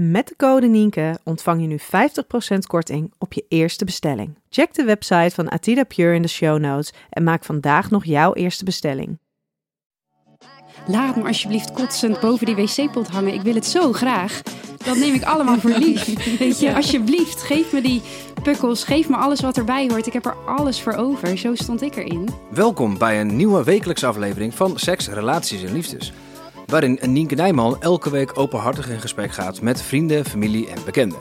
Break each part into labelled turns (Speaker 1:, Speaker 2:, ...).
Speaker 1: Met de code Nienke ontvang je nu 50% korting op je eerste bestelling. Check de website van Atida Pure in de show notes en maak vandaag nog jouw eerste bestelling.
Speaker 2: Laat me alsjeblieft kotsend boven die wc-pot hangen. Ik wil het zo graag. Dat neem ik allemaal voor lief. Weet je, alsjeblieft, geef me die pukkels. Geef me alles wat erbij hoort. Ik heb er alles voor over. Zo stond ik erin.
Speaker 3: Welkom bij een nieuwe wekelijkse aflevering van Seks, Relaties en Liefdes. Waarin Nienke Nijman elke week openhartig in gesprek gaat met vrienden, familie en bekenden.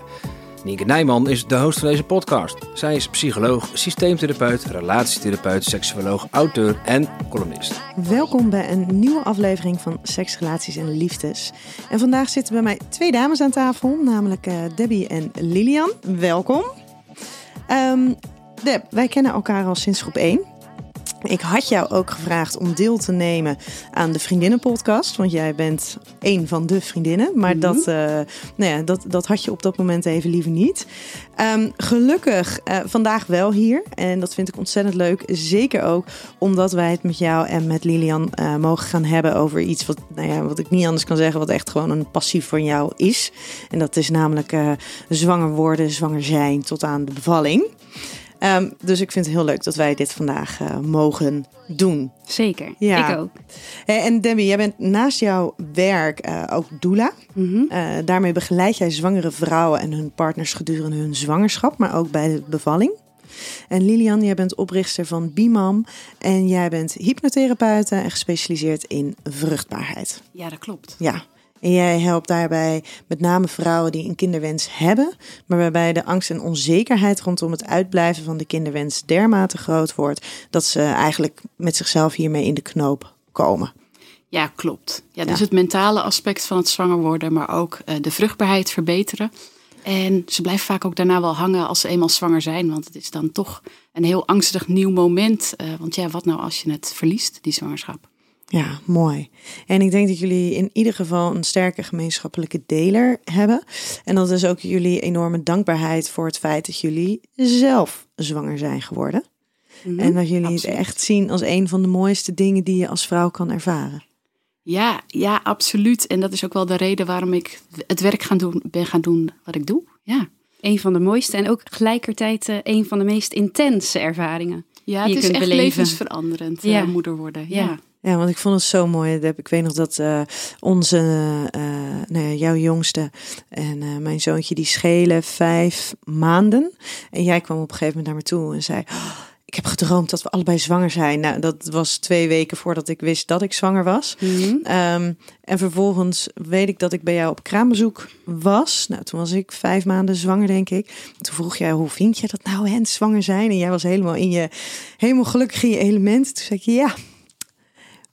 Speaker 3: Nienke Nijman is de host van deze podcast. Zij is psycholoog, systeemtherapeut, relatietherapeut, seksuoloog, auteur en columnist.
Speaker 1: Welkom bij een nieuwe aflevering van Seks, Relaties en Liefdes. En vandaag zitten bij mij twee dames aan tafel, namelijk eh, Debbie en Lilian. Welkom. Ehm Deb, wij kennen elkaar al sinds groep 1. Ik had jou ook gevraagd om deel te nemen aan de Vriendinnenpodcast. Want jij bent één van de vriendinnen. Maar dat, eh, nou ja, dat, dat had je op dat moment even liever niet. Ehm, gelukkig eh, vandaag wel hier. En dat vind ik ontzettend leuk. Zeker ook omdat wij het met jou en met Lilian eh, mogen gaan hebben over iets wat, nou ja, wat ik niet anders kan zeggen. Wat echt gewoon een passief van jou is. En dat is namelijk zwanger worden, zwanger zijn tot aan de bevalling. Ehm, dus ik vind het heel leuk dat wij dit vandaag uh, mogen doen.
Speaker 2: Zeker,
Speaker 1: Ja.
Speaker 2: ik ook.
Speaker 1: Hey, en Debbie, jij bent naast jouw werk uh, ook doula.
Speaker 2: Mhm.
Speaker 1: Uh, daarmee begeleid jij zwangere vrouwen en hun partners gedurende hun zwangerschap, maar ook bij de bevalling. En Lilian, jij bent oprichter van Bimam en jij bent hypnotherapeute en gespecialiseerd in vruchtbaarheid.
Speaker 2: Ja, dat klopt.
Speaker 1: Ja. En jij helpt daarbij met name vrouwen die een kinderwens hebben, maar waarbij de angst en onzekerheid rondom het uitblijven van de kinderwens dermate groot wordt dat ze eigenlijk met zichzelf hiermee in de knoop komen.
Speaker 2: Ja, klopt. Ja, dus
Speaker 1: Ja.
Speaker 2: het mentale aspect van het zwanger worden, maar ook eh, de vruchtbaarheid verbeteren. En ze blijven vaak ook daarna wel hangen als ze eenmaal zwanger zijn, want het is dan toch een heel angstig nieuw moment. Eh, want ja, wat nou als je het verliest, die zwangerschap?
Speaker 1: Ja, mooi. En ik denk dat jullie in ieder geval een sterke gemeenschappelijke deler hebben. En dat is ook jullie enorme dankbaarheid voor het feit dat jullie zelf zwanger zijn geworden.
Speaker 2: Mhm.
Speaker 1: En dat jullie
Speaker 2: Absoluut.
Speaker 1: het echt zien als een van de mooiste dingen die je als vrouw kan ervaren.
Speaker 2: Ja, ja, absoluut. En dat is ook wel de reden waarom ik het werk gaan doen, ben gaan doen wat ik doe. Ja.
Speaker 4: Een van de mooiste en ook tegelijkertijd eh, een van de meest intense ervaringen.
Speaker 2: Ja,
Speaker 4: Die
Speaker 2: het
Speaker 4: je
Speaker 2: is
Speaker 4: kunt
Speaker 2: echt
Speaker 4: beleven.
Speaker 2: levensveranderend eh,
Speaker 4: Ja.
Speaker 2: moeder worden. Ja.
Speaker 4: Ja.
Speaker 1: Ja, want ik vond het zo mooi. Ik weet nog dat eh, onze, eh, nou ja, jouw jongste en eh, mijn zoontje, die schelen vijf maanden. En jij kwam op een gegeven moment naar me toe en zei... "Oh, ik heb gedroomd dat we allebei zwanger zijn. Nou, dat was twee weken voordat ik wist dat ik zwanger was.
Speaker 4: Mhm.
Speaker 1: Ehm, en vervolgens weet ik dat ik bij jou op kraambezoek was. Nou, toen was ik vijf maanden zwanger, denk ik. Toen vroeg jij, hoe vind je dat nou, hè, zwanger zijn? En jij was helemaal in je, helemaal gelukkig in je element. Toen zei ik, ja,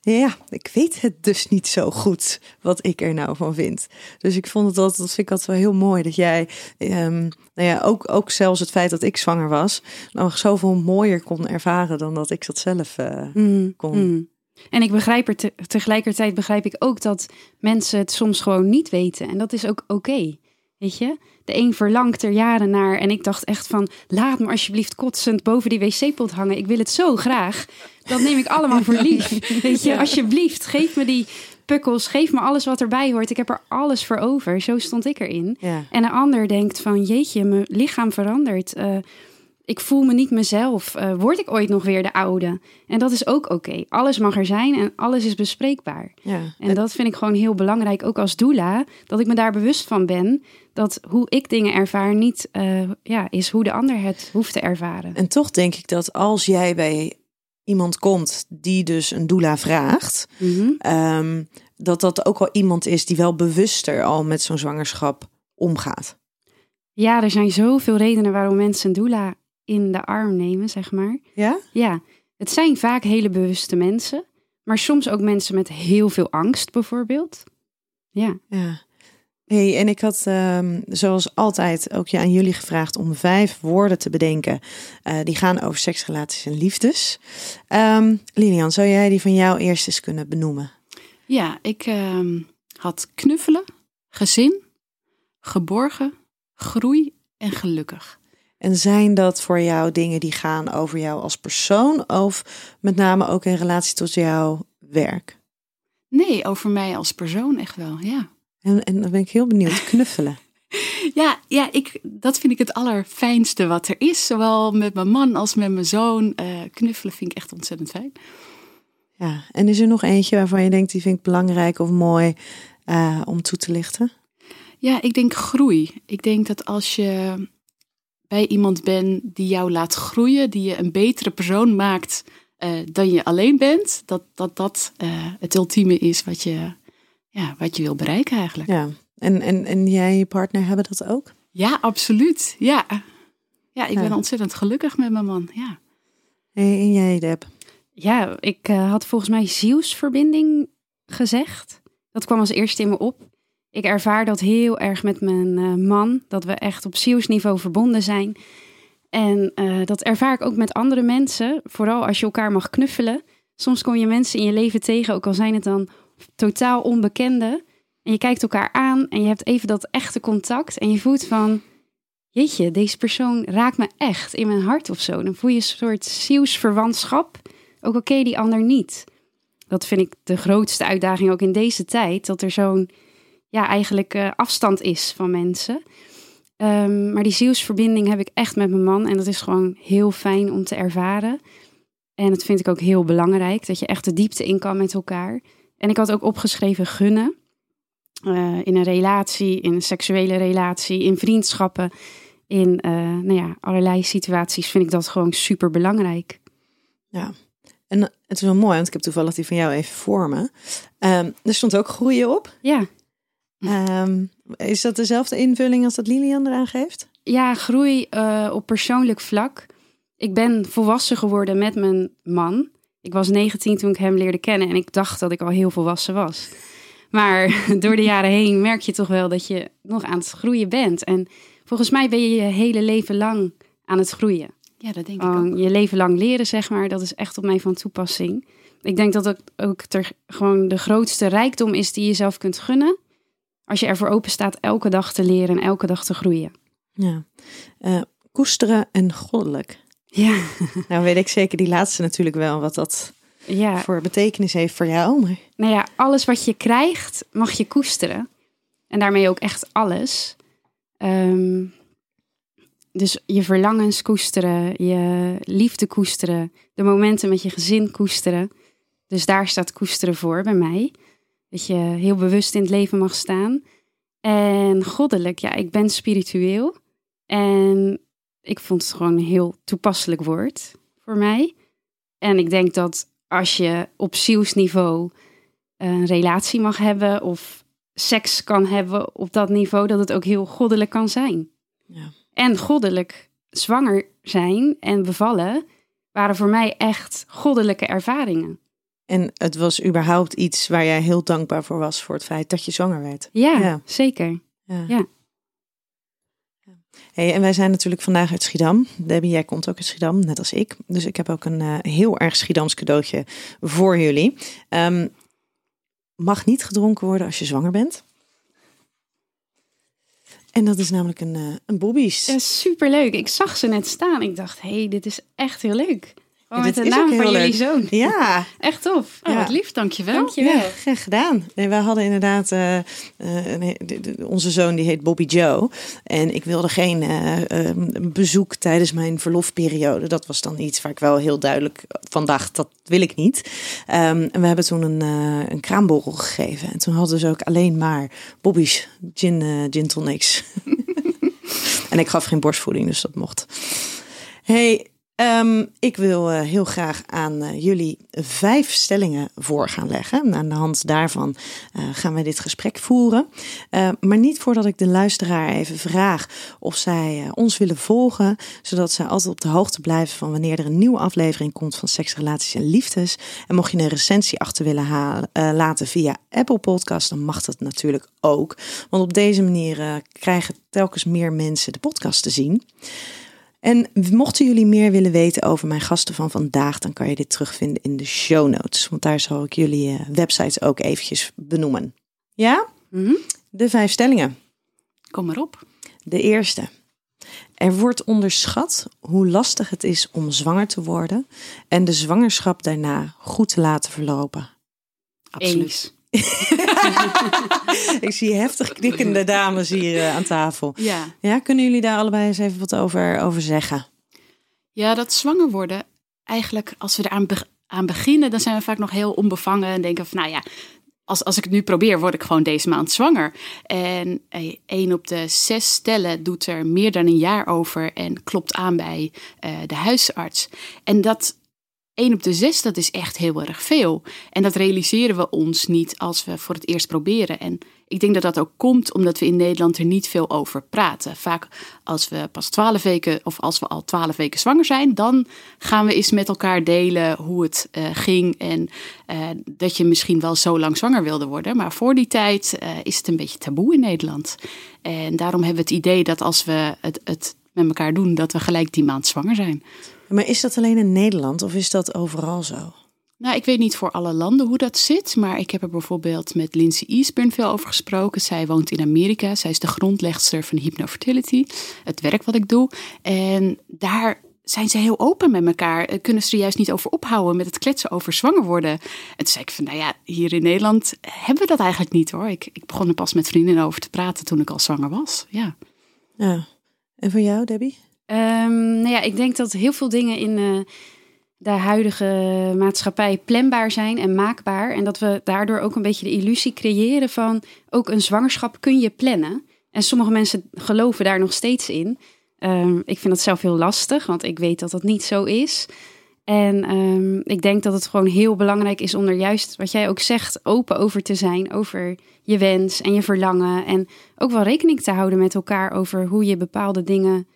Speaker 1: ja, ik weet het dus niet zo goed wat ik er nou van vind. Dus ik vond het altijd, dat vind ik altijd wel heel mooi dat jij, ehm, nou ja, ook, ook zelfs het feit dat ik zwanger was, nog zoveel mooier kon ervaren dan dat ik dat zelf eh,
Speaker 4: Mm,
Speaker 1: kon.
Speaker 4: mm. En ik begrijp er te- tegelijkertijd begrijp ik ook dat mensen het soms gewoon niet weten. En dat is ook oké. Weet je? De een verlangt er jaren naar. En ik dacht echt van, laat me alsjeblieft kotsend boven die wc-pot hangen. Ik wil het zo graag. Dat neem ik allemaal voor lief. Weet je, alsjeblieft, geef me die pukkels. Geef me alles wat erbij hoort. Ik heb er alles voor over. Zo stond ik erin.
Speaker 1: Ja.
Speaker 4: En een ander denkt van, jeetje, mijn lichaam verandert. Eh, ik voel me niet mezelf. Uh, word ik ooit nog weer de oude? En dat is ook oké. Alles mag er zijn en alles is bespreekbaar. Ja. En dat vind ik gewoon heel belangrijk, ook als doula, dat ik me daar bewust van ben. Dat hoe ik dingen ervaar niet uh, ja, is hoe de ander het hoeft te ervaren.
Speaker 1: En toch denk ik dat als jij bij iemand komt die dus een doula vraagt, mhm. ehm, dat dat ook wel iemand is die wel bewuster al met zo'n zwangerschap omgaat.
Speaker 4: Ja, er zijn zoveel redenen waarom mensen een doula in de arm nemen, zeg maar.
Speaker 1: Ja?
Speaker 4: Ja. Het zijn vaak hele bewuste mensen, maar soms ook mensen met heel veel angst, bijvoorbeeld. Ja.
Speaker 1: Ja. Hey, en ik had um, zoals altijd ook je aan jullie gevraagd om vijf woorden te bedenken. Uh, die gaan over seksrelaties en liefdes. Um, Lilian, zou jij die van jou eerst eens kunnen benoemen?
Speaker 5: Ja, ik uh, had knuffelen, gezin, geborgen, groei en gelukkig.
Speaker 1: En zijn dat voor jou dingen die gaan over jou als persoon of met name ook in relatie tot jouw werk?
Speaker 5: Nee, over mij als persoon echt wel, ja.
Speaker 1: En, en dan ben ik heel benieuwd, knuffelen.
Speaker 5: ja, ja ik, dat vind ik het allerfijnste wat er is. Zowel met mijn man als met mijn zoon. Uh, knuffelen vind ik echt ontzettend fijn.
Speaker 1: Ja, en is er nog eentje waarvan je denkt, die vind ik belangrijk of mooi uh, om toe te lichten?
Speaker 5: Ja, ik denk groei. Ik denk dat als je bij iemand bent die jou laat groeien, die je een betere persoon maakt uh, dan je alleen bent, dat dat, dat uh, het ultieme is wat je, ja, wat je wil bereiken eigenlijk.
Speaker 1: Ja, en, en, en jij en je partner hebben dat ook?
Speaker 5: Ja, absoluut. Ja, ja ik ben ontzettend gelukkig met mijn man. Ja.
Speaker 1: En jij, Deb?
Speaker 4: Ja, ik uh, had volgens mij zielsverbinding gezegd. Dat kwam als eerste in me op. Ik ervaar dat heel erg met mijn uh, man, dat we echt op zielsniveau verbonden zijn. En uh, dat ervaar ik ook met andere mensen, vooral als je elkaar mag knuffelen. Soms kom je mensen in je leven tegen, ook al zijn het dan totaal onbekende. En je kijkt elkaar aan en je hebt even dat echte contact. En je voelt van, jeetje, deze persoon raakt me echt in mijn hart of zo. Dan voel je een soort zielsverwantschap, ook al ken je die ander niet. Dat vind ik de grootste uitdaging ook in deze tijd, dat er zo'n ja, eigenlijk uh, afstand is van mensen. Um, maar die zielsverbinding heb ik echt met mijn man. En dat is gewoon heel fijn om te ervaren. En dat vind ik ook heel belangrijk. Dat je echt de diepte in kan met elkaar. En ik had ook opgeschreven gunnen. Uh, in een relatie, in een seksuele relatie, in vriendschappen. In uh, nou ja, allerlei situaties vind ik dat gewoon super belangrijk.
Speaker 1: Ja, en het is wel mooi, want ik heb toevallig die van jou even voor me. Um, er stond ook groeien op.
Speaker 4: Ja.
Speaker 1: Um, is dat dezelfde invulling als dat Lilian eraan geeft?
Speaker 4: Ja, groei uh, op persoonlijk vlak. Ik ben volwassen geworden met mijn man. Ik was 19 toen ik hem leerde kennen en ik dacht dat ik al heel volwassen was. Maar door de jaren heen merk je toch wel dat je nog aan het groeien bent. En volgens mij ben je je hele leven lang aan het groeien.
Speaker 5: Ja, dat denk ik ook.
Speaker 4: Je leven lang leren, zeg maar, dat is echt op mij van toepassing. Ik denk dat het ook ter, gewoon de grootste rijkdom is die je zelf kunt gunnen. Als je ervoor open staat elke dag te leren en elke dag te groeien.
Speaker 1: Ja, uh, koesteren en goddelijk.
Speaker 4: Ja.
Speaker 1: nou weet ik zeker die laatste natuurlijk wel wat dat ja. voor betekenis heeft voor jou. Maar...
Speaker 4: Nou ja, alles wat je krijgt mag je koesteren. En daarmee ook echt alles. Um, dus je verlangens koesteren, je liefde koesteren, de momenten met je gezin koesteren. Dus daar staat koesteren voor bij mij. Dat je heel bewust in het leven mag staan. En goddelijk, ja, ik ben spiritueel. En ik vond het gewoon een heel toepasselijk woord voor mij. En ik denk dat als je op zielsniveau een relatie mag hebben of seks kan hebben op dat niveau, dat het ook heel goddelijk kan zijn. Ja. En goddelijk zwanger zijn en bevallen waren voor mij echt goddelijke ervaringen.
Speaker 1: En het was überhaupt iets waar jij heel dankbaar voor was voor het feit dat je zwanger werd.
Speaker 4: Ja, zeker. Ja. ja.
Speaker 1: Hey, en wij zijn natuurlijk vandaag uit Schiedam. Debbie, jij komt ook uit Schiedam, net als ik. Dus ik heb ook een uh, heel erg Schiedams cadeautje voor jullie. Um, mag niet gedronken worden als je zwanger bent. En dat is namelijk een, uh, een bobby's.
Speaker 4: Ja, superleuk. Ik zag ze net staan. Ik dacht, hé, hey, dit is echt heel leuk. Oh,
Speaker 1: Dit
Speaker 4: met de
Speaker 1: is
Speaker 4: naam
Speaker 1: ook
Speaker 4: van jullie
Speaker 1: leuk.
Speaker 4: zoon.
Speaker 1: Ja,
Speaker 4: Echt tof.
Speaker 5: Oh,
Speaker 1: Ja.
Speaker 5: wat lief, dankjewel.
Speaker 4: Dankjewel.
Speaker 1: ja, graag gedaan. Nee, wij hadden inderdaad, eh, eh, een- de- de- onze zoon die heet Bobby Joe. En ik wilde geen eh, eh, bezoek tijdens mijn verlofperiode. Dat was dan iets waar ik wel heel duidelijk van dacht, dat wil ik niet. Ehm, en we hebben toen een, een kraamborrel gegeven. En toen hadden ze ook alleen maar Bobby's gin, gin tonics. en ik gaf geen borstvoeding, dus dat mocht. Hey, ehm, ik wil eh, heel graag aan eh, jullie vijf stellingen voor gaan leggen. En aan de hand daarvan eh, gaan wij dit gesprek voeren. Eh, maar niet voordat ik de luisteraar even vraag of zij ons willen volgen, zodat zij altijd op de hoogte blijven van wanneer er een nieuwe aflevering komt van Seks, Relaties en Liefdes. En mocht je een recensie achter willen halen, laten via Apple Podcast, dan mag dat natuurlijk ook. Want op deze manier krijgen telkens meer mensen de podcast te zien. En mochten jullie meer willen weten over mijn gasten van vandaag, dan kan je dit terugvinden in de show notes. Want daar zal ik jullie eh, websites ook eventjes benoemen. Ja?
Speaker 4: Mhm.
Speaker 1: De vijf stellingen.
Speaker 5: Kom maar op.
Speaker 1: De eerste. Er wordt onderschat hoe lastig het is om zwanger te worden en de zwangerschap daarna goed te laten verlopen.
Speaker 5: Absoluut.
Speaker 1: Ik zie heftig knikkende dames hier eh, aan tafel.
Speaker 5: Ja.
Speaker 1: Ja, kunnen jullie daar allebei eens even wat over, over zeggen?
Speaker 5: ja, dat zwanger worden, eigenlijk als we eraan be- aan beginnen, dan zijn we vaak nog heel onbevangen en denken van, nou ja, als, als ik het nu probeer, word ik gewoon deze maand zwanger. En eh, één op de zes stellen doet er meer dan een jaar over en klopt aan bij eh, de huisarts. En dat één op de zes, dat is echt heel erg veel. En dat realiseren we ons niet als we voor het eerst proberen. En ik denk dat dat ook komt omdat we in Nederland er niet veel over praten. Vaak als we pas twaalf weken of als we al twaalf weken zwanger zijn, dan gaan we eens met elkaar delen hoe het eh, ging en eh, dat je misschien wel zo lang zwanger wilde worden. Maar voor die tijd eh, is het een beetje taboe in Nederland. En daarom hebben we het idee dat als we het, het met elkaar doen, dat we gelijk die maand zwanger zijn.
Speaker 1: Maar is dat alleen in Nederland of is dat overal zo?
Speaker 5: Nou, ik weet niet voor alle landen hoe dat zit, maar ik heb er bijvoorbeeld met Lindsay Eastburn veel over gesproken. Zij woont in Amerika, zij is de grondlegster van Hypnofertility, het werk wat ik doe. En daar zijn ze heel open met elkaar. Eh, Kunnen ze er juist niet over ophouden met het kletsen over zwanger worden. En toen zei ik van, nou ja, hier in Nederland hebben we dat eigenlijk niet hoor. Ik, ik begon er pas met vriendinnen over te praten toen ik al zwanger was. Ja.
Speaker 1: Ja. En voor jou, Debbie?
Speaker 4: Ehm, nou ja, ik denk dat heel veel dingen in eh, de huidige maatschappij planbaar zijn en maakbaar. En dat we daardoor ook een beetje de illusie creëren van ook een zwangerschap kun je plannen. En sommige mensen geloven daar nog steeds in. Ehm, ik vind dat zelf heel lastig, want ik weet dat dat niet zo is. En ehm, ik denk dat het gewoon heel belangrijk is om er juist, wat jij ook zegt, open over te zijn. Over je wens en je verlangen. En ook wel rekening te houden met elkaar over hoe je bepaalde dingen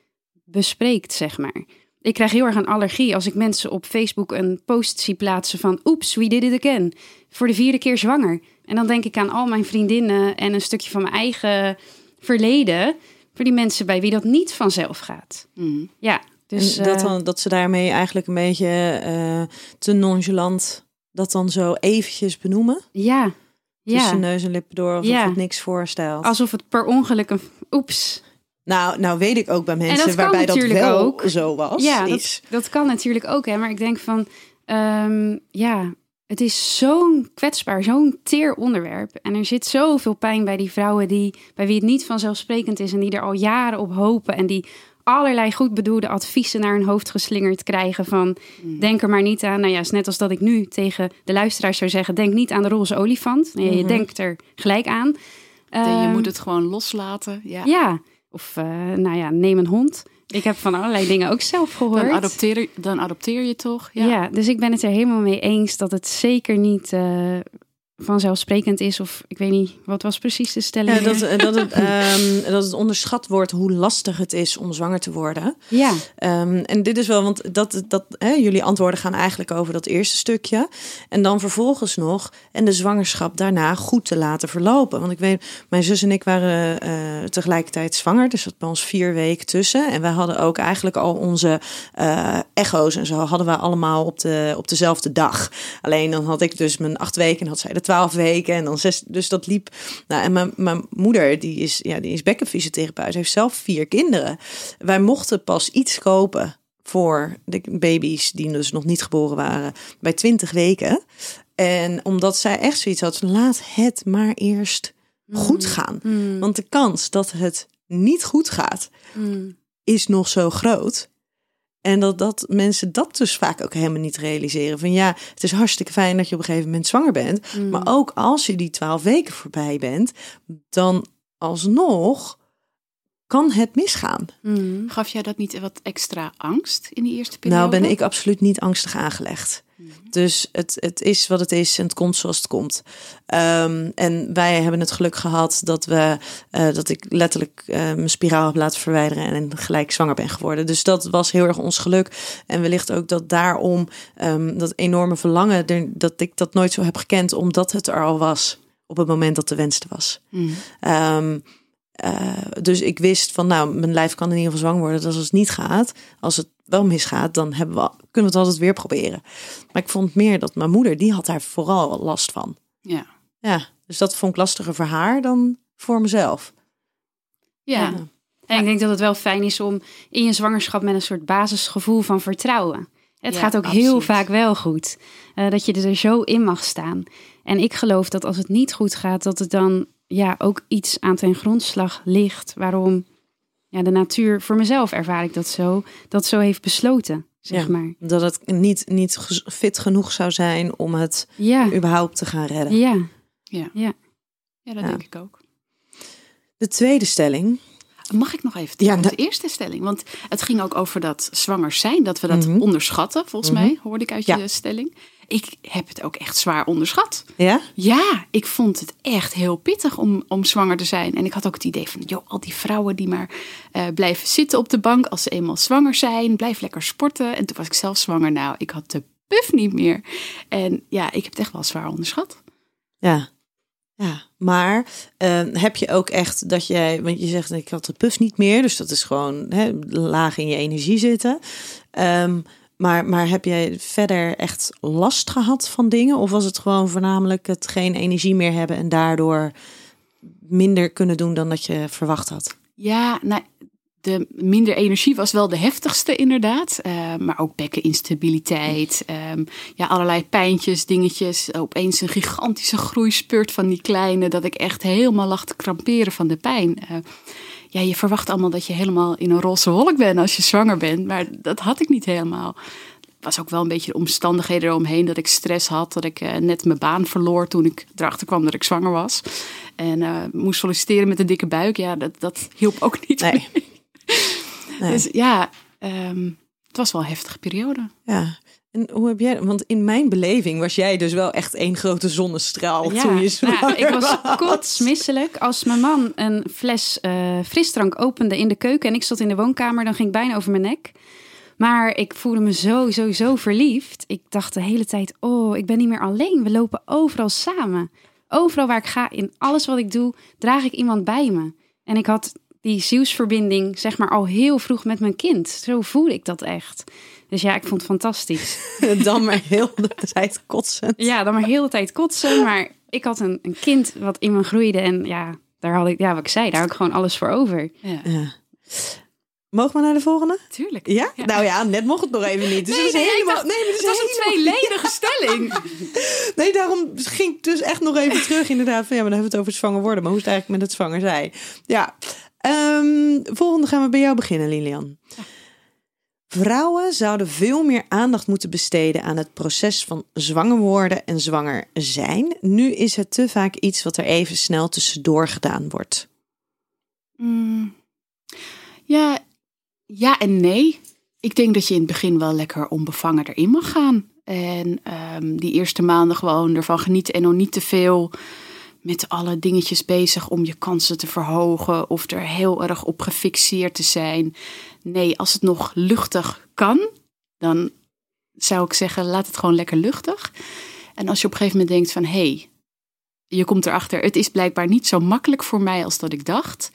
Speaker 4: bespreekt, zeg maar. Ik krijg heel erg een allergie als ik mensen op Facebook een post zie plaatsen van... Oeps, we did it again. Voor de vierde keer zwanger. En dan denk ik aan al mijn vriendinnen en een stukje van mijn eigen verleden... voor die mensen bij wie dat niet vanzelf gaat.
Speaker 5: Mm.
Speaker 4: Ja, dus...
Speaker 1: en dat,
Speaker 4: eh,
Speaker 1: dan, dat ze daarmee eigenlijk een beetje eh, te nonchalant dat dan zo eventjes benoemen.
Speaker 4: ja,
Speaker 1: Tussen
Speaker 4: ja.
Speaker 1: neus en lippen door, alsof
Speaker 4: Ja.
Speaker 1: het niks voorstelt.
Speaker 4: Alsof het per ongeluk een... Oeps.
Speaker 1: Nou, nou weet ik ook bij mensen
Speaker 4: dat
Speaker 1: waarbij dat
Speaker 4: natuurlijk
Speaker 1: wel
Speaker 4: ook.
Speaker 1: zo was.
Speaker 4: Ja,
Speaker 1: is.
Speaker 4: dat, dat kan natuurlijk ook, hè. Maar ik denk van, ehm, ja, het is zo'n kwetsbaar, zo'n teer onderwerp. En er zit zoveel pijn bij die vrouwen die, bij wie het niet vanzelfsprekend is... en die er al jaren op hopen en die allerlei goed bedoelde adviezen naar hun hoofd geslingerd krijgen van... denk er maar niet aan. Nou ja, is net als dat ik nu tegen de luisteraars zou zeggen... denk niet aan de roze olifant. Nee, je
Speaker 1: Mhm.
Speaker 4: denkt er gelijk aan.
Speaker 5: Je
Speaker 4: Ehm,
Speaker 5: moet het gewoon loslaten. Ja.
Speaker 4: Ja, of eh, nou ja, neem een hond. Ik heb van allerlei dingen ook zelf gehoord.
Speaker 5: Dan, adopteer, dan adopteer je toch?
Speaker 4: Ja. dus ik ben het er helemaal mee eens dat het zeker niet eh, vanzelfsprekend is. Of ik weet niet, wat was precies de stelling?
Speaker 1: Ja, dat, eh, dat, het, ehm, dat het onderschat wordt hoe lastig het is om zwanger te worden.
Speaker 4: ja,
Speaker 1: Ehm, en dit is wel, want dat, dat, hè, jullie antwoorden gaan eigenlijk over dat eerste stukje. En dan vervolgens nog, en de zwangerschap daarna goed te laten verlopen. Want ik weet, mijn zus en ik waren eh, tegelijkertijd zwanger. Dus dat bij ons vier weken tussen. En wij hadden ook eigenlijk al onze eh, echo's en zo hadden we allemaal op, de, op dezelfde dag. Alleen dan had ik dus mijn acht weken en had zij de twaalf weken. En dan zes, dus dat liep. Nou, en mijn, mijn moeder, die is, ja, die is bekkenfysiotherapeut, heeft zelf vier kinderen. Wij mochten pas iets kopen voor de baby's die dus nog niet geboren waren bij 20 weken. En omdat zij echt zoiets had van laat het maar eerst goed gaan.
Speaker 4: Mm.
Speaker 1: Want de kans dat het niet goed gaat
Speaker 4: Mm.
Speaker 1: is nog zo groot. En dat, dat mensen dat dus vaak ook helemaal niet realiseren. Van ja, het is hartstikke fijn dat je op een gegeven moment zwanger bent.
Speaker 4: Mm.
Speaker 1: Maar ook als je die twaalf weken voorbij bent, dan alsnog kan het misgaan.
Speaker 4: Mm.
Speaker 5: Gaf jij dat niet wat extra angst in die eerste periode?
Speaker 1: Nou ben ik absoluut niet angstig aangelegd. Dus het, het is wat het is en het komt zoals het komt. Ehm, en wij hebben het geluk gehad dat, we, eh, dat ik letterlijk eh, mijn spiraal heb laten verwijderen en gelijk zwanger ben geworden. Dus dat was heel erg ons geluk. En wellicht ook dat daarom ehm, dat enorme verlangen, er, dat ik dat nooit zo heb gekend, omdat het er al was op het moment dat de wens er was.
Speaker 5: Mm.
Speaker 1: Ehm, eh, dus ik wist van, nou, mijn lijf kan in ieder geval zwanger worden. Dus als het niet gaat, als het wel misgaat, dan hebben we, kunnen we het altijd weer proberen. Maar ik vond meer dat mijn moeder, die had daar vooral last van.
Speaker 5: Ja.
Speaker 1: Ja, dus dat vond ik lastiger voor haar dan voor mezelf.
Speaker 5: Ja.
Speaker 4: En ik denk dat het wel fijn is om in je zwangerschap met een soort basisgevoel van vertrouwen. Het
Speaker 5: Ja,
Speaker 4: gaat ook heel vaak wel goed. Eh, dat je er zo in mag staan. En ik geloof dat als het niet goed gaat, dat het dan ja, ook iets aan ten grondslag ligt. Waarom ja, de natuur, voor mezelf ervaar ik dat zo, dat zo heeft besloten, zeg
Speaker 1: Ja.
Speaker 4: maar.
Speaker 1: Dat het niet, niet fit genoeg zou zijn om het
Speaker 4: Ja,
Speaker 1: überhaupt te gaan redden.
Speaker 4: ja.
Speaker 5: Ja.
Speaker 4: Ja.
Speaker 5: Ja, dat
Speaker 1: Ja.
Speaker 5: denk ik ook.
Speaker 1: De tweede stelling.
Speaker 5: Mag ik nog even
Speaker 1: Ja,
Speaker 5: de eerste stelling? Want het ging ook over dat zwanger zijn, dat we dat
Speaker 1: Mhm.
Speaker 5: onderschatten, volgens
Speaker 1: Mhm.
Speaker 5: mij, hoorde ik uit
Speaker 1: Ja.
Speaker 5: je stelling. Ik heb het ook echt zwaar onderschat.
Speaker 1: Ja?
Speaker 5: Ja, ik vond het echt heel pittig om, om zwanger te zijn. En ik had ook het idee van, joh, al die vrouwen die maar eh, blijven zitten op de bank als ze eenmaal zwanger zijn, blijf lekker sporten. En toen was ik zelf zwanger. Nou, ik had de puff niet meer. En ja, ik heb het echt wel zwaar onderschat.
Speaker 1: Ja. Ja, maar eh, heb je ook echt dat jij, want je zegt ik had de puff niet meer, dus dat is gewoon hè, laag in je energie zitten. Ehm, maar, maar heb jij verder echt last gehad van dingen? Of was het gewoon voornamelijk het geen energie meer hebben en daardoor minder kunnen doen dan dat je verwacht had?
Speaker 5: Ja, nou, de minder energie was wel de heftigste inderdaad. Eh, maar ook bekkeninstabiliteit. ehm, ja, allerlei pijntjes, dingetjes. Opeens een gigantische groeispurt van die kleine. Dat ik echt helemaal lag te kramperen van de pijn. Eh, ja, je verwacht allemaal dat je helemaal in een roze wolk bent als je zwanger bent. Maar dat had ik niet helemaal. Het was ook wel een beetje de omstandigheden eromheen. Dat ik stress had. Dat ik eh, net mijn baan verloor toen ik erachter kwam dat ik zwanger was. En eh, moest solliciteren met een dikke buik. Ja, dat, dat hielp ook niet.
Speaker 1: Nee. Nee.
Speaker 5: Dus ja, ehm, het was wel een heftige periode.
Speaker 1: Ja. En hoe heb jij, want in mijn beleving was jij dus wel echt één grote zonnestraal
Speaker 4: Ja,
Speaker 1: toen je
Speaker 4: nou, ik was kotsmisselijk. Als mijn man een fles eh, frisdrank opende in de keuken en ik zat in de woonkamer, dan ging ik bijna over mijn nek. Maar ik voelde me zo, zo, zo verliefd. Ik dacht de hele tijd, oh, ik ben niet meer alleen. We lopen overal samen. Overal waar ik ga, in alles wat ik doe, draag ik iemand bij me. En ik had die zielsverbinding, zeg maar, al heel vroeg met mijn kind. Zo voelde ik dat echt. Dus ja, ik vond het fantastisch.
Speaker 1: dan maar heel de tijd kotsen.
Speaker 4: Ja, dan maar heel de tijd kotsen. Maar ik had een, een kind wat in me groeide. En ja, daar had ik, ja, wat ik zei, daar had ik gewoon alles voor over.
Speaker 5: Ja,
Speaker 1: Ja. Mogen we naar de volgende?
Speaker 5: tuurlijk.
Speaker 1: Ja? Nou ja, net mocht het nog even niet. Dus
Speaker 5: Nee,
Speaker 1: het is
Speaker 5: nee,
Speaker 1: helemaal.
Speaker 5: dacht,
Speaker 1: nee, maar het
Speaker 5: Het
Speaker 1: is
Speaker 5: was een tweeledige stelling.
Speaker 1: Nee, daarom ging ik dus echt nog even terug. Inderdaad, van ja, maar dan hebben we het over het zwanger worden. Maar hoe is het eigenlijk met het zwanger zijn? Ja. Ehm, volgende gaan we bij jou beginnen, Lilian. Vrouwen zouden veel meer aandacht moeten besteden aan het proces van zwanger worden en zwanger zijn. Nu is het te vaak iets wat er even snel tussendoor gedaan wordt.
Speaker 5: Mm, ja, ja en nee. Ik denk dat je in het begin wel lekker onbevangen erin mag gaan. En ehm, die eerste maanden gewoon ervan genieten en nog niet te veel met alle dingetjes bezig om je kansen te verhogen of er heel erg op gefixeerd te zijn. Nee, als het nog luchtig kan, dan zou ik zeggen, laat het gewoon lekker luchtig. En als je op een gegeven moment denkt van, hé, hey, je komt erachter, het is blijkbaar niet zo makkelijk voor mij als dat ik dacht.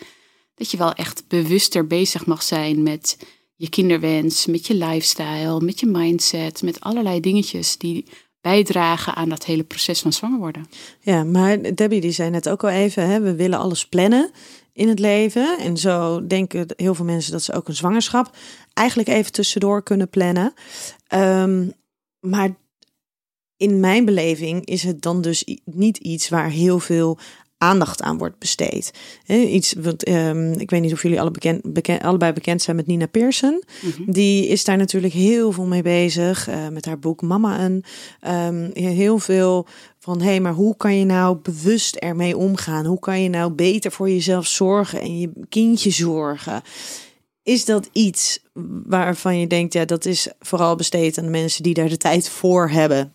Speaker 5: Dat je wel echt bewuster bezig mag zijn met je kinderwens, met je lifestyle, met je mindset, met allerlei dingetjes die bijdragen aan dat hele proces van zwanger worden.
Speaker 1: Ja, maar Debbie die zei net ook al even, hè, we willen alles plannen in het leven. En zo denken heel veel mensen dat ze ook een zwangerschap eigenlijk even tussendoor kunnen plannen. Um, maar in mijn beleving is het dan dus niet iets waar heel veel aandacht aan wordt besteed. iets wat um, ik weet niet of jullie alle bekend, allebei bekend zijn met Nina Pearson. Mhm. Die is daar natuurlijk heel veel mee bezig uh, met haar boek Mama en um, heel veel van hé, hey, maar hoe kan je nou bewust ermee omgaan? Hoe kan je nou beter voor jezelf zorgen en je kindje zorgen? Is dat iets waarvan je denkt, ja, dat is vooral besteed aan de mensen die daar de tijd voor hebben?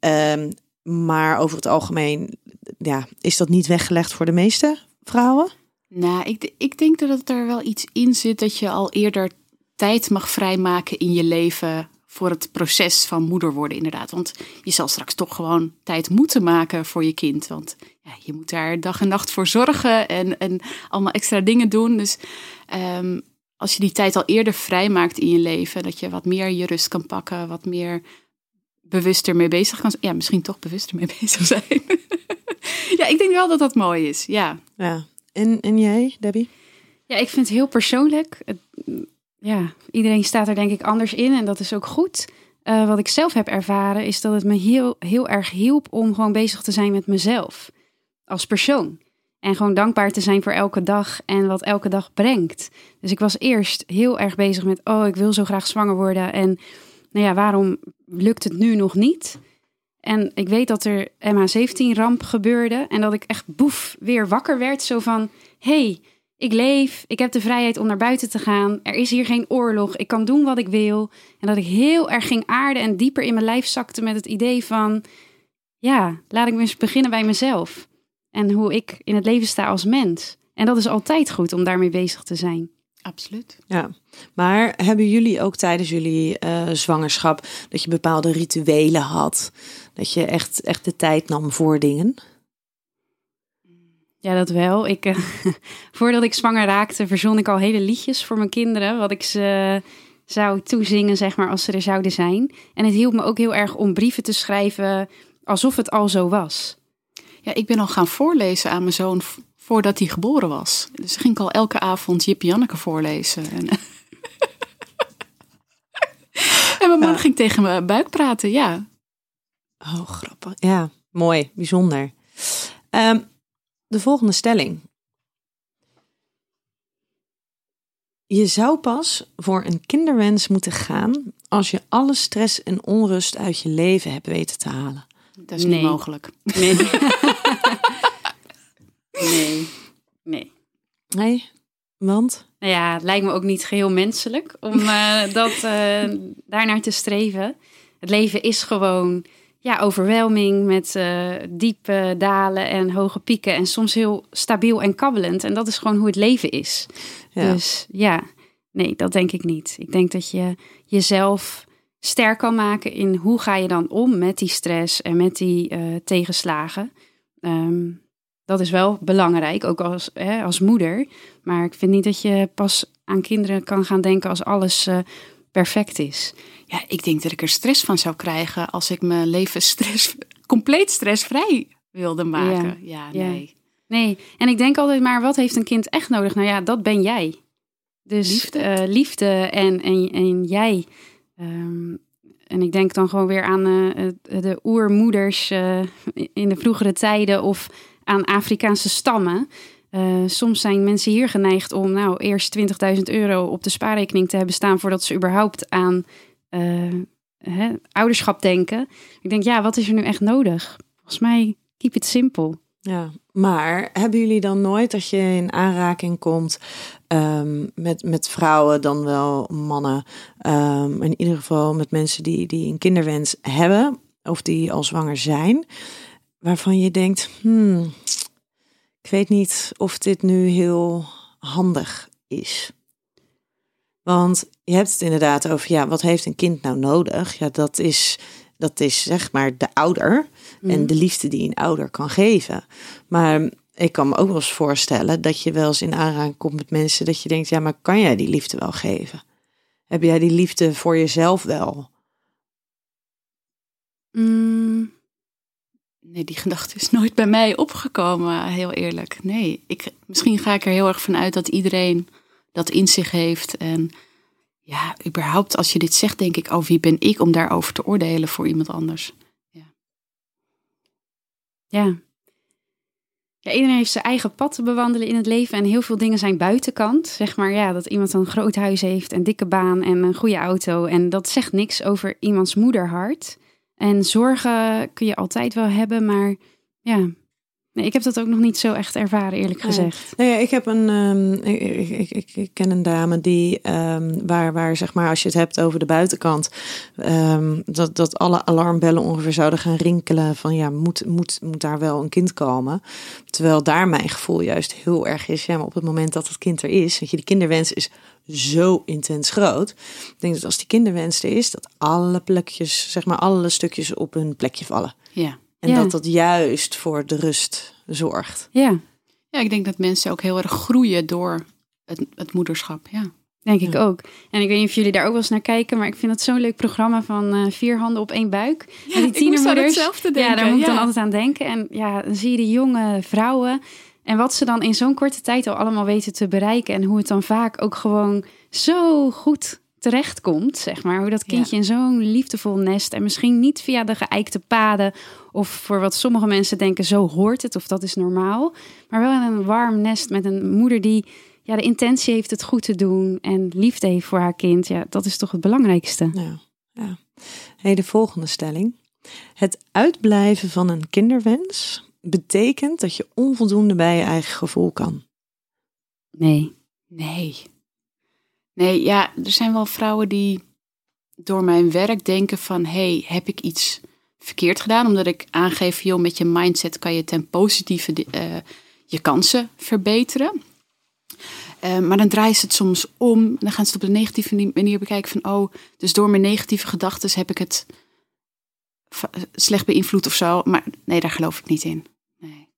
Speaker 1: Um, maar over het algemeen ja, is dat niet weggelegd voor de meeste vrouwen?
Speaker 5: Nou, ik, ik denk dat er wel iets in zit dat je al eerder tijd mag vrijmaken in je leven voor het proces van moeder worden, inderdaad. Want je zal straks toch gewoon tijd moeten maken voor je kind. Want ja, je moet daar dag en nacht voor zorgen en, en allemaal extra dingen doen. Dus um, als je die tijd al eerder vrijmaakt in je leven, dat je wat meer je rust kan pakken, wat meer bewuster mee bezig kan zijn. Ja, misschien toch bewuster mee bezig zijn. ja, ik denk wel dat dat mooi is. Ja.
Speaker 1: ja. En, en jij, Debbie?
Speaker 4: Ja, ik vind het heel persoonlijk. Ja, iedereen staat er denk ik anders in en dat is ook goed. Uh, wat ik zelf heb ervaren is dat het me heel, heel erg hielp om gewoon bezig te zijn met mezelf als persoon. En gewoon dankbaar te zijn voor elke dag en wat elke dag brengt. Dus ik was eerst heel erg bezig met, oh, ik wil zo graag zwanger worden. En nou ja, waarom lukt het nu nog niet? En ik weet dat er MH17-ramp gebeurde en dat ik echt boef weer wakker werd. Zo van, hey, ik leef, ik heb de vrijheid om naar buiten te gaan. Er is hier geen oorlog, ik kan doen wat ik wil. En dat ik heel erg ging aarden en dieper in mijn lijf zakte met het idee van... Ja, laat ik eens beginnen bij mezelf. En hoe ik in het leven sta als mens. En dat is altijd goed om daarmee bezig te zijn.
Speaker 5: Absoluut.
Speaker 1: Ja, maar hebben jullie ook tijdens jullie uh, zwangerschap dat je bepaalde rituelen had? Dat je echt, echt de tijd nam voor dingen?
Speaker 4: Ja, dat wel. Ik, uh, voordat ik zwanger raakte, verzon ik al hele liedjes voor mijn kinderen. Wat ik ze zou toezingen, zeg maar, als ze er zouden zijn. En het hielp me ook heel erg om brieven te schrijven alsof het al zo was.
Speaker 5: Ja, ik ben al gaan voorlezen aan mijn zoon voordat hij geboren was. Dus ging ik al elke avond Jip Janneke voorlezen. En, en mijn man ging tegen mijn buik praten, ja.
Speaker 1: Oh, grappig. Ja, mooi, bijzonder. Um, de volgende stelling. Je zou pas voor een kinderwens moeten gaan als je alle stress en onrust uit je leven hebt weten te halen.
Speaker 5: Dat is niet mogelijk.
Speaker 4: Nee. nee. Nee.
Speaker 1: Nee, want?
Speaker 4: Nou ja, het lijkt me ook niet geheel menselijk om uh, dat uh, daarnaar te streven. Het leven is gewoon ja, overwelming met uh, diepe dalen en hoge pieken. En soms heel stabiel en kabbelend. En dat is gewoon hoe het leven is. Ja. Dus ja, nee, dat denk ik niet. Ik denk dat je jezelf sterk kan maken in hoe ga je dan om met die stress en met die tegenslagen. Um, dat is wel belangrijk, ook als, hè, als moeder. Maar ik vind niet dat je pas aan kinderen kan gaan denken als alles uh, perfect is.
Speaker 5: Ja, ik denk dat ik er stress van zou krijgen als ik mijn leven stress, compleet stressvrij wilde maken. Ja, ja nee.
Speaker 4: Nee, en ik denk altijd maar, wat heeft een kind echt nodig? Nou ja, dat ben jij. Dus liefde, uh, liefde en, en, en jij. Um, en ik denk dan gewoon weer aan uh, de oermoeders in de vroegere tijden of aan Afrikaanse stammen. Soms zijn mensen hier geneigd om nou eerst 20.000 euro op de spaarrekening te hebben staan voordat ze überhaupt aan uh, hè, ouderschap denken. Ik denk, ja, wat is er nu echt nodig? Volgens mij, keep it simple.
Speaker 1: Ja, maar hebben jullie dan nooit als je in aanraking komt um, met, met vrouwen, dan wel mannen, um, in ieder geval met mensen die, die een kinderwens hebben of die al zwanger zijn? waarvan je denkt, hmm, ik weet niet of dit nu heel handig is. Want je hebt het inderdaad over, ja, wat heeft een kind nou nodig? Ja, dat is, dat is zeg maar de ouder en mhm. de liefde die een ouder kan geven. Maar ik kan me ook wel eens voorstellen dat je wel eens in aanraking komt met mensen dat je denkt, ja, maar kan jij die liefde wel geven? Heb jij die liefde voor jezelf wel?
Speaker 4: Mm,
Speaker 5: Nee, die gedachte is nooit bij mij opgekomen, heel eerlijk. Nee, ik, misschien ga ik er heel erg van uit dat iedereen dat in zich heeft. En ja, überhaupt als je dit zegt, denk ik, oh, wie ben ik om daarover te oordelen voor iemand anders?
Speaker 4: ja. Ja, iedereen heeft zijn eigen pad te bewandelen in het leven. En heel veel dingen zijn buitenkant. Zeg maar ja, dat iemand een groot huis heeft, een dikke baan en een goede auto. En dat zegt niks over iemands moederhart. En zorgen kun je altijd wel hebben, maar ja. Nee, ik heb dat ook nog niet zo echt ervaren, eerlijk
Speaker 1: Nee.
Speaker 4: gezegd.
Speaker 1: Nou ja, ik heb een, ehm, ik, ik, ik, ik- ik ken een dame die, ehm, waar, waar zeg maar, als je het hebt over de buitenkant, ehm, dat, dat alle alarmbellen ongeveer zouden gaan rinkelen van ja, moet, moet, moet daar wel een kind komen? Terwijl daar mijn gevoel juist heel erg is, ja, maar op het moment dat het kind er is, weet je, die kinderwens is zo intens groot. Ik denk dat als die kinderwens er is, dat alle plekjes, zeg maar, alle stukjes op hun plekje vallen.
Speaker 5: Ja.
Speaker 1: En
Speaker 4: Ja.
Speaker 1: dat dat juist voor de rust zorgt.
Speaker 4: Ja,
Speaker 5: ja, ik denk dat mensen ook heel erg groeien door het, het moederschap. Ja.
Speaker 4: denk ik
Speaker 1: Ja.
Speaker 4: ook. En ik weet niet of jullie daar ook wel eens naar kijken, maar ik vind het zo'n leuk programma van eh, vier handen op één buik. Die
Speaker 5: moest aan
Speaker 4: tienermoeders.
Speaker 5: hetzelfde
Speaker 4: Ja,
Speaker 5: denken.
Speaker 4: daar moet ik dan
Speaker 5: ja.
Speaker 4: altijd aan denken. En ja, dan zie je die jonge vrouwen. En wat ze dan in zo'n korte tijd al allemaal weten te bereiken. En hoe het dan vaak ook gewoon zo goed terechtkomt, zeg maar. Hoe dat
Speaker 5: Ja.
Speaker 4: kindje in zo'n liefdevol nest. En misschien niet via de geëikte paden. Of voor wat sommige mensen denken, zo hoort het. Of dat is normaal. Maar wel in een warm nest met een moeder die ja, de intentie heeft het goed te doen. En liefde heeft voor haar kind. Ja, dat is toch het belangrijkste.
Speaker 1: Ja, ja. Hey, de volgende stelling. Het uitblijven van een kinderwens betekent dat je onvoldoende bij je eigen gevoel kan.
Speaker 4: Nee.
Speaker 5: Nee. Nee, ja, er zijn wel vrouwen die door mijn werk denken van... hey, heb ik iets verkeerd gedaan? Omdat ik aangeef, joh, met je mindset kan je ten positieve eh, je kansen verbeteren. Eh, maar dan draaien ze het soms om. Dan gaan ze het op een negatieve manier bekijken van... oh, dus door mijn negatieve gedachten heb ik het slecht beïnvloed of zo. Maar nee, daar geloof ik niet in. Nee.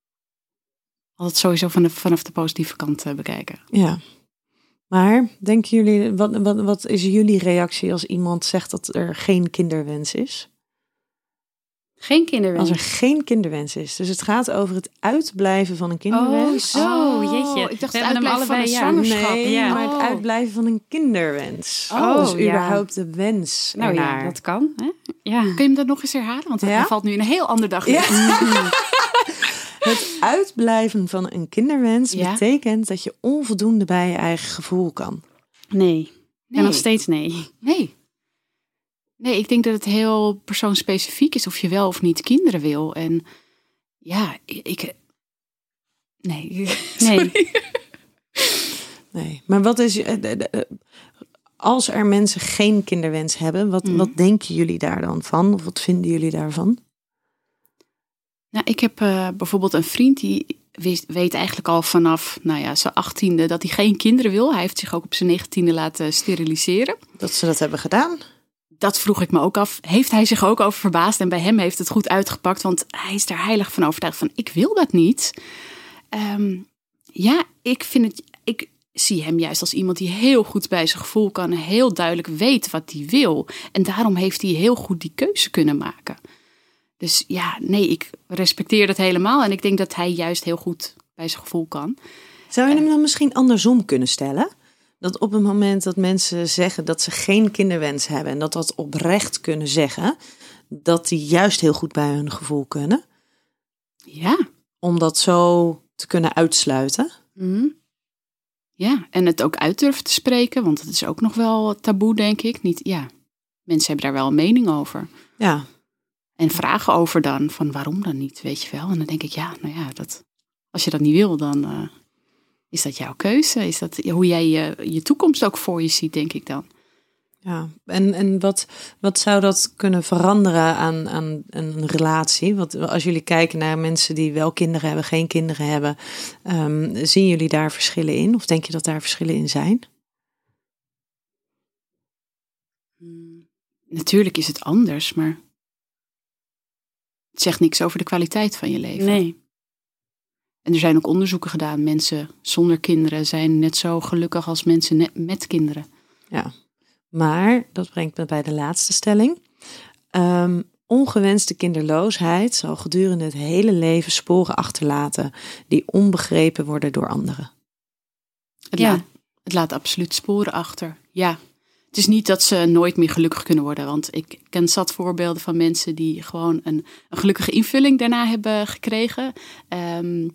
Speaker 5: Altijd sowieso vanaf de positieve kant eh, bekijken.
Speaker 1: Ja. Maar denken jullie, wat, wat, wat is jullie reactie als iemand zegt dat er geen kinderwens is?
Speaker 4: Geen kinderwens.
Speaker 1: Als er geen kinderwens is. Dus het gaat over het uitblijven van een kinderwens.
Speaker 4: Oh, zo,
Speaker 5: Oh,
Speaker 4: jeetje.
Speaker 5: ik dacht
Speaker 4: We
Speaker 5: het
Speaker 4: hebben hem
Speaker 5: uitblijven van
Speaker 4: allebei,
Speaker 5: een
Speaker 4: ja.
Speaker 5: zwangerschap.
Speaker 1: Nee,
Speaker 4: ja.
Speaker 1: maar het
Speaker 5: Oh.
Speaker 1: uitblijven van een kinderwens.
Speaker 4: Oh,
Speaker 1: dus
Speaker 4: ja.
Speaker 1: überhaupt de wens
Speaker 4: Nou ja, dat kan. Hè? Ja.
Speaker 5: Kun je hem dat nog eens herhalen? Want
Speaker 1: Ja?
Speaker 5: hij valt nu in een heel ander dag.
Speaker 1: Ja. Het uitblijven van een kinderwens
Speaker 5: Ja.
Speaker 1: betekent dat je onvoldoende bij je eigen gevoel kan.
Speaker 4: Nee. En nog steeds nee.
Speaker 5: nee. Nee, ik denk dat het heel persoonsspecifiek is of je wel of niet kinderen wil. En ja, ik... nee.
Speaker 4: Nee.
Speaker 5: Sorry.
Speaker 1: Nee, maar wat is. eh, de- Als er mensen geen kinderwens hebben, wat,
Speaker 5: Mhm.
Speaker 1: wat denken jullie daar dan van? Of wat vinden jullie daarvan?
Speaker 5: Nou, ik heb eh, bijvoorbeeld een vriend die weet eigenlijk al vanaf nou ja, zijn achttiende dat hij geen kinderen wil. Hij heeft zich ook op zijn negentiende laten steriliseren.
Speaker 1: Dat ze dat hebben gedaan?
Speaker 5: dat vroeg ik me ook af. Heeft hij zich ook over verbaasd? En bij hem heeft het goed uitgepakt, want hij is er heilig van overtuigd van ik wil dat niet. Ehm, ja, ik vind het. Ik zie hem juist als iemand die heel goed bij zijn gevoel kan, heel duidelijk weet wat hij wil. En daarom heeft hij heel goed die keuze kunnen maken. Dus ja, nee, ik respecteer dat helemaal. En ik denk dat hij juist heel goed bij zijn gevoel kan.
Speaker 1: Zou je hem dan misschien andersom kunnen stellen? Dat op het moment dat mensen zeggen dat ze geen kinderwens hebben en dat dat oprecht kunnen zeggen, dat die juist heel goed bij hun gevoel kunnen,
Speaker 5: Ja,
Speaker 1: om dat zo te kunnen uitsluiten.
Speaker 4: Mhm.
Speaker 5: ja. En het ook uit durven te spreken, want dat is ook nog wel taboe, denk ik. Niet, ja, mensen hebben daar wel een mening over.
Speaker 1: Ja,
Speaker 5: En vragen over dan, van waarom dan niet, weet je wel. En dan denk ik, ja, nou ja, dat, als je dat niet wil, dan eh, is dat jouw keuze. Is dat hoe jij je, je toekomst ook voor je ziet, denk ik dan.
Speaker 1: Ja, en, en wat, wat zou dat kunnen veranderen aan, aan een relatie? Want als jullie kijken naar mensen die wel kinderen hebben, geen kinderen hebben, ehm, zien jullie daar verschillen in? Of denk je dat daar verschillen in zijn?
Speaker 5: Natuurlijk is het anders, maar het zegt niks over de kwaliteit van je leven.
Speaker 4: Nee.
Speaker 5: En er zijn ook onderzoeken gedaan. Mensen zonder kinderen zijn net zo gelukkig als mensen met kinderen.
Speaker 1: Ja, maar dat brengt me bij de laatste stelling. Ehm, ongewenste kinderloosheid zal gedurende het hele leven sporen achterlaten die onbegrepen worden door anderen.
Speaker 5: Het,
Speaker 4: Ja.
Speaker 5: laat, het laat absoluut sporen achter. Ja. Het is niet dat ze nooit meer gelukkig kunnen worden. Want ik ken zat voorbeelden van mensen die gewoon een, een gelukkige invulling daarna hebben gekregen. Ehm,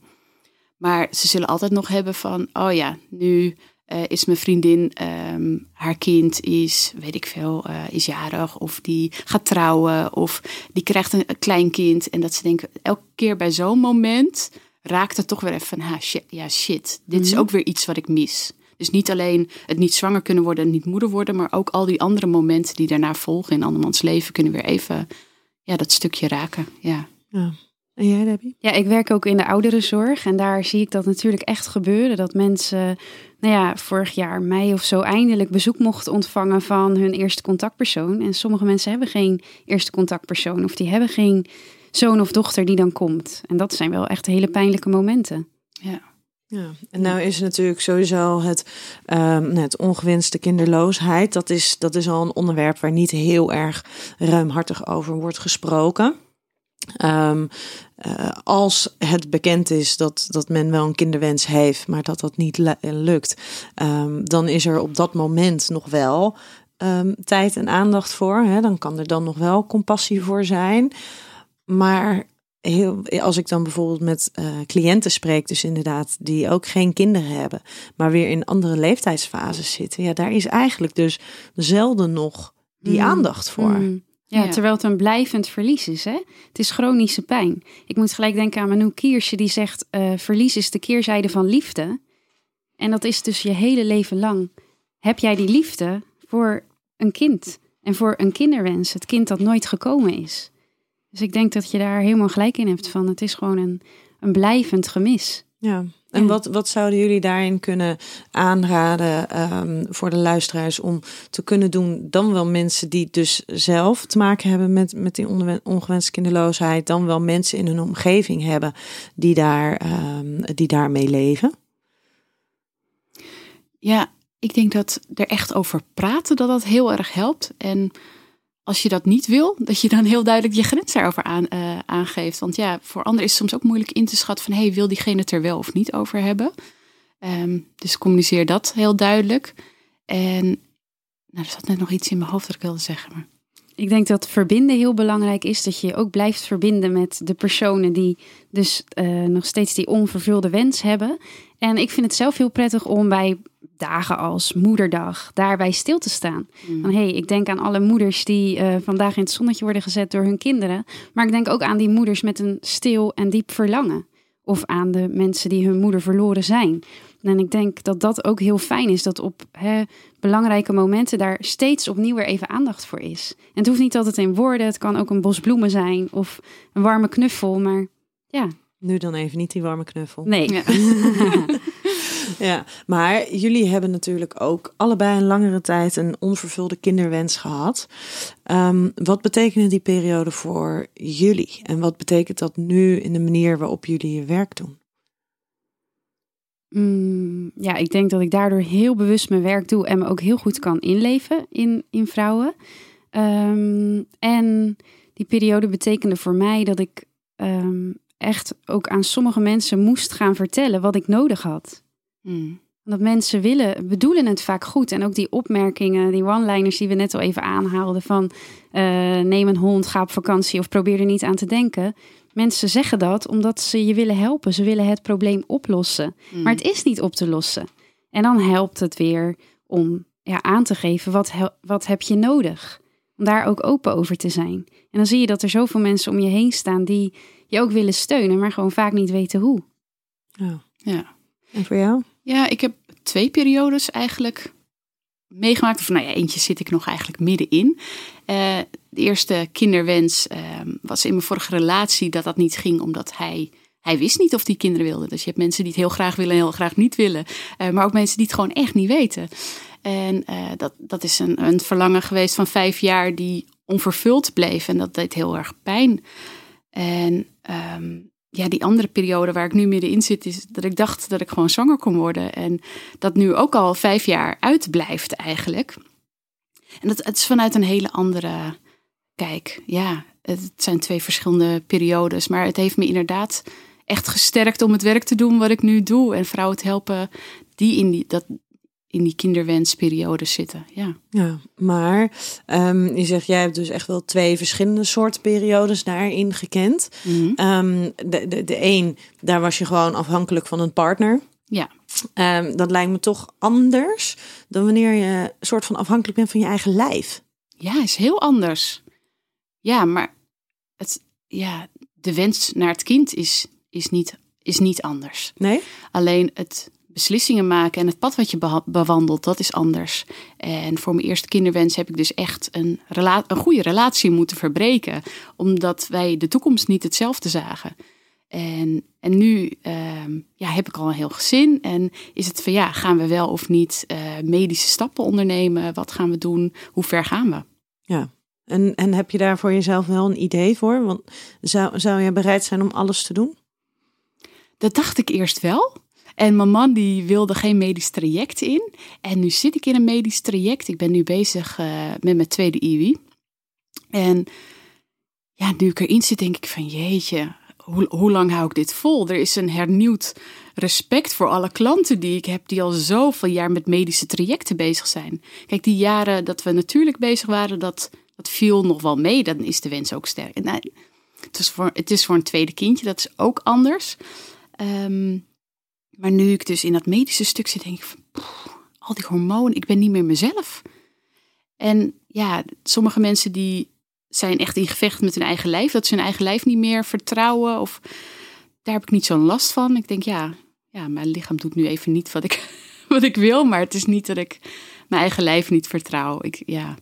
Speaker 5: maar ze zullen altijd nog hebben van, oh ja, nu eh, is mijn vriendin, ehm, haar kind is, weet ik veel, eh, is jarig. Of die gaat trouwen. Of die krijgt een, een klein kind. En dat ze denken, elke keer bij zo'n moment raakt het toch weer even van, ha, shit, ja shit, dit is ook weer iets wat ik mis. Dus niet alleen het niet zwanger kunnen worden en niet moeder worden, maar ook al die andere momenten die daarna volgen in andermans leven kunnen weer even ja, dat stukje raken. Ja.
Speaker 1: Ja. En jij, Debbie?
Speaker 4: Ja, ik werk ook in de ouderenzorg en daar zie ik dat natuurlijk echt gebeuren. Dat mensen, nou ja, vorig jaar mei of zo eindelijk bezoek mochten ontvangen van hun eerste contactpersoon. En sommige mensen hebben geen eerste contactpersoon of die hebben geen zoon of dochter die dan komt. En dat zijn wel echt hele pijnlijke momenten.
Speaker 5: Ja.
Speaker 1: Ja, en nou is natuurlijk sowieso het, ehm, het ongewenste kinderloosheid. Dat is, dat is al een onderwerp waar niet heel erg ruimhartig over wordt gesproken. Ehm, eh, als het bekend is dat, dat men wel een kinderwens heeft, maar dat dat niet lu- lukt, ehm, dan is er op dat moment nog wel ehm, tijd en aandacht voor. Hè? Dan kan er dan nog wel compassie voor zijn. Maar heel, als ik dan bijvoorbeeld met eh, cliënten spreek, dus inderdaad, die ook geen kinderen hebben, maar weer in andere leeftijdsfases zitten, ja, daar is eigenlijk dus zelden nog die
Speaker 4: Mm.
Speaker 1: aandacht voor.
Speaker 4: Mm. Ja,
Speaker 5: Ja.
Speaker 4: terwijl het een blijvend verlies is. Hè? Het is chronische pijn. Ik moet gelijk denken aan Manu Kiersje, die zegt: eh, verlies is de keerzijde van liefde. En dat is dus je hele leven lang. Heb jij die liefde voor een kind en voor een kinderwens, het kind dat nooit gekomen is? Dus ik denk dat je daar helemaal gelijk in hebt van het is gewoon een, een blijvend gemis.
Speaker 1: Ja. En
Speaker 4: Ja.
Speaker 1: wat, wat zouden jullie daarin kunnen aanraden ehm, voor de luisteraars om te kunnen doen? Dan wel mensen die dus zelf te maken hebben met, met die ongewen- ongewenste kinderloosheid, dan wel mensen in hun omgeving hebben die, daar, ehm, die daarmee leven.
Speaker 5: ja, ik denk dat er echt over praten, dat dat heel erg helpt. En als je dat niet wil, dat je dan heel duidelijk je grens daarover aan, eh, aangeeft. Want ja, voor anderen is het soms ook moeilijk in te schatten van... hey, wil diegene het er wel of niet over hebben? Ehm, dus communiceer dat heel duidelijk. En nou, er zat net nog iets in mijn hoofd dat ik wilde zeggen. Maar...
Speaker 4: Ik denk dat verbinden heel belangrijk is. Dat je ook blijft verbinden met de personen die dus eh, nog steeds die onvervulde wens hebben. En ik vind het zelf heel prettig om bij dagen als moederdag daarbij stil te staan. Van hé, hey, ik denk aan alle moeders die eh, vandaag in het zonnetje worden gezet door hun kinderen. Maar ik denk ook aan die moeders met een stil en diep verlangen. Of aan de mensen die hun moeder verloren zijn. En ik denk dat dat ook heel fijn is. Dat op hè, belangrijke momenten daar steeds opnieuw weer even aandacht voor is. En het hoeft niet altijd in woorden. Het kan ook een bos bloemen zijn. Of een warme knuffel. Maar ja,
Speaker 1: Nu dan even niet die warme knuffel.
Speaker 4: nee.
Speaker 5: Ja.
Speaker 1: Ja, maar jullie hebben natuurlijk ook allebei een langere tijd een onvervulde kinderwens gehad. Ehm, wat betekende die periode voor jullie? En wat betekent dat nu in de manier waarop jullie je werk doen?
Speaker 4: Mm, ja, ik denk dat ik daardoor heel bewust mijn werk doe en me ook heel goed kan inleven in, in vrouwen. Ehm, en die periode betekende voor mij dat ik ehm, echt ook aan sommige mensen moest gaan vertellen wat ik nodig had.
Speaker 5: Mm.
Speaker 4: Dat mensen willen, bedoelen het vaak goed. En ook die opmerkingen, die one-liners die we net al even aanhaalden van eh, neem een hond, ga op vakantie of probeer er niet aan te denken. Mensen zeggen dat omdat ze je willen helpen. Ze willen het probleem oplossen.
Speaker 5: Mm.
Speaker 4: Maar het is niet op te lossen. En dan helpt het weer om ja, aan te geven wat, wat heb je nodig. Om daar ook open over te zijn. En dan zie je dat er zoveel mensen om je heen staan die je ook willen steunen, maar gewoon vaak niet weten hoe.
Speaker 1: Ja. En voor jou?
Speaker 5: Ja, ik heb twee periodes eigenlijk meegemaakt. Of nou ja, eentje zit ik nog eigenlijk middenin. Eh de eerste kinderwens eh, was in mijn vorige relatie dat dat niet ging omdat hij... Hij wist niet of hij kinderen wilde. Dus je hebt mensen die het heel graag willen en heel graag niet willen. Eh, maar ook mensen die het gewoon echt niet weten. En eh, dat, dat is een, een verlangen geweest van vijf jaar die onvervuld bleef. En dat deed heel erg pijn. En ehm, ja, die andere periode waar ik nu middenin zit, is dat ik dacht dat ik gewoon zwanger kon worden. En dat nu ook al vijf jaar uitblijft eigenlijk. En dat, het is vanuit een hele andere kijk. Ja, het zijn twee verschillende periodes. Maar het heeft me inderdaad echt gesterkt om het werk te doen wat ik nu doe. En vrouwen te helpen die in die, dat, in die kinderwensperiode zitten. Ja,
Speaker 1: ja maar um, je zegt, jij hebt dus echt wel twee verschillende soorten periodes daarin gekend.
Speaker 5: Mhm.
Speaker 1: Um, de, de, de een, daar was je gewoon afhankelijk van een partner.
Speaker 5: ja.
Speaker 1: Um, dat lijkt me toch anders dan wanneer je een soort van afhankelijk bent van je eigen lijf.
Speaker 5: Ja, is heel anders. Ja, maar het, ja, de wens naar het kind is, is, niet, is niet anders.
Speaker 1: Nee?
Speaker 5: Alleen het beslissingen maken en het pad wat je bewandelt, dat is anders. En voor mijn eerste kinderwens heb ik dus echt een, rela- een goede relatie moeten verbreken. Omdat wij de toekomst niet hetzelfde zagen. En, en nu ehm, ja, heb ik al een heel gezin. En is het van ja, gaan we wel of niet eh, medische stappen ondernemen? Wat gaan we doen? Hoe ver gaan we?
Speaker 1: Ja. En, en heb je daar voor jezelf wel een idee voor? Want zou, zou je bereid zijn om alles te doen?
Speaker 5: Dat dacht ik eerst wel. En mijn man die wilde geen medisch traject in. En nu zit ik in een medisch traject. Ik ben nu bezig eh, met mijn tweede IWI. En ja, nu ik erin zit, denk ik van jeetje, hoe, lang hou ik dit vol? Er is een hernieuwd respect voor alle klanten die ik heb, die al zoveel jaar met medische trajecten bezig zijn. Kijk, die jaren dat we natuurlijk bezig waren, dat, dat viel nog wel mee. Dan is de wens ook sterk. Nou, het, is voor, het is voor een tweede kindje, dat is ook anders. Ehm, maar nu ik dus in dat medische stuk zit, denk ik van, al die hormonen, ik ben niet meer mezelf. En ja, sommige mensen die zijn echt in gevecht met hun eigen lijf, dat ze hun eigen lijf niet meer vertrouwen. Of daar heb ik niet zo'n last van. Ik denk, ja, ja, mijn lichaam doet nu even niet wat ik, wat ik wil, maar het is niet dat ik mijn eigen lijf niet vertrouw. Ik, ja,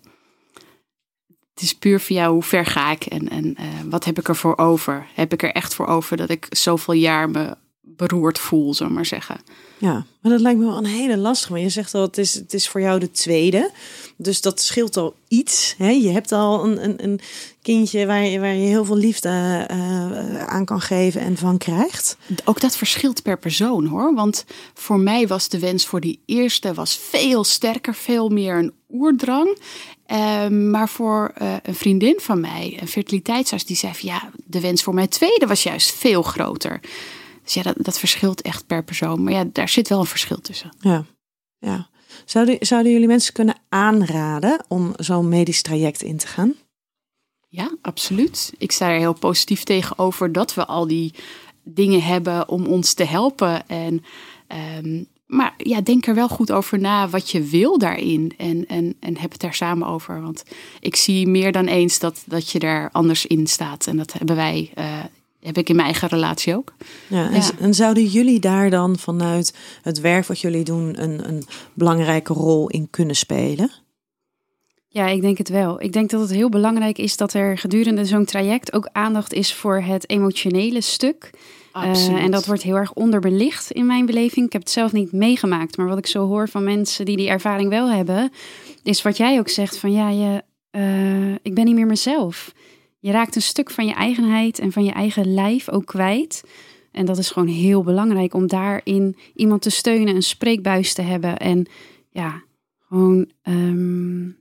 Speaker 5: het is puur voor jou, hoe ver ga ik en, en uh, wat heb ik ervoor over? Heb ik er echt voor over dat ik zoveel jaar me beroerd voel, zullen we maar zeggen.
Speaker 1: Ja, maar dat lijkt me wel een hele lastige. Maar je zegt al, het is, het is voor jou de tweede. Dus dat scheelt al iets. Hè? Je hebt al een, een, een kindje waar je, waar je heel veel liefde uh, aan kan geven en van krijgt.
Speaker 5: Ook dat verschilt per persoon hoor. Want voor mij was de wens voor die eerste was veel sterker, veel meer een oerdrang. Uh, maar voor uh, een vriendin van mij, een fertiliteitsarts, die zei van ja, de wens voor mijn tweede was juist veel groter. Dus ja, dat, dat verschilt echt per persoon. Maar ja, daar zit wel een verschil tussen.
Speaker 1: Ja, ja. Zouden, zouden jullie mensen kunnen aanraden om zo'n medisch traject in te gaan?
Speaker 5: Ja, absoluut. Ik sta er heel positief tegenover dat we al die dingen hebben om ons te helpen. En, um, maar ja, denk er wel goed over na wat je wil daarin. En, en, en heb het daar samen over. Want ik zie meer dan eens dat, dat je daar anders in staat. En dat hebben wij uh, heb ik in mijn eigen relatie ook.
Speaker 1: Ja, en, ja. en, zouden jullie daar dan vanuit het werk wat jullie doen een, een belangrijke rol in kunnen spelen?
Speaker 4: Ja, ik denk het wel. Ik denk dat het heel belangrijk is dat er gedurende zo'n traject ook aandacht is voor het emotionele stuk. Uh, en dat wordt heel erg onderbelicht in mijn beleving. Ik heb het zelf niet meegemaakt, maar wat ik zo hoor van mensen die die ervaring wel hebben, is wat jij ook zegt van ja, je, uh, ik ben niet meer mezelf. Je raakt een stuk van je eigenheid en van je eigen lijf ook kwijt. En dat is gewoon heel belangrijk om daarin iemand te steunen, een spreekbuis te hebben. En ja, gewoon um,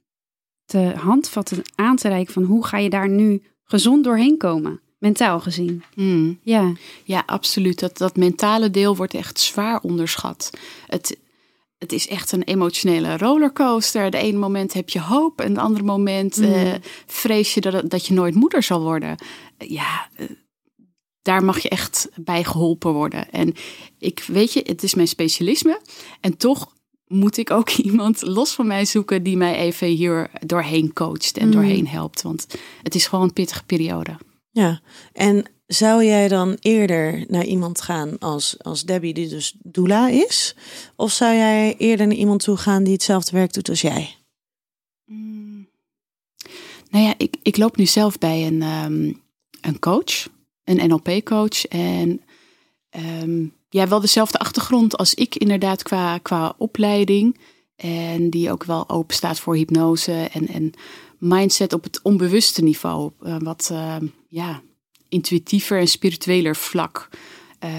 Speaker 4: te handvatten, aan te reiken van hoe ga je daar nu gezond doorheen komen. Mentaal gezien.
Speaker 5: Mm.
Speaker 4: Ja.
Speaker 5: ja, absoluut. Dat, dat mentale deel wordt echt zwaar onderschat. Het, het is echt een emotionele rollercoaster. De ene moment heb je hoop en het andere moment mm. uh, vrees je dat, dat je nooit moeder zal worden. Ja, uh, daar mag je echt bij geholpen worden. En ik weet je, het is mijn specialisme. En toch moet ik ook iemand los van mij zoeken die mij even hier doorheen coacht en mm. doorheen helpt. Want het is gewoon een pittige periode.
Speaker 1: Ja, en zou jij dan eerder naar iemand gaan als, als Debbie, die dus doula is? Of zou jij eerder naar iemand toe gaan die hetzelfde werk doet als jij?
Speaker 5: Mm. Nou ja, ik, ik loop nu zelf bij een, um, een coach, een NLP-coach. En um, ja, wel dezelfde achtergrond als ik inderdaad qua, qua opleiding. En die ook wel open staat voor hypnose en, en mindset op het onbewuste niveau. Uh, wat uh, ja, intuïtiever en spiritueler vlak.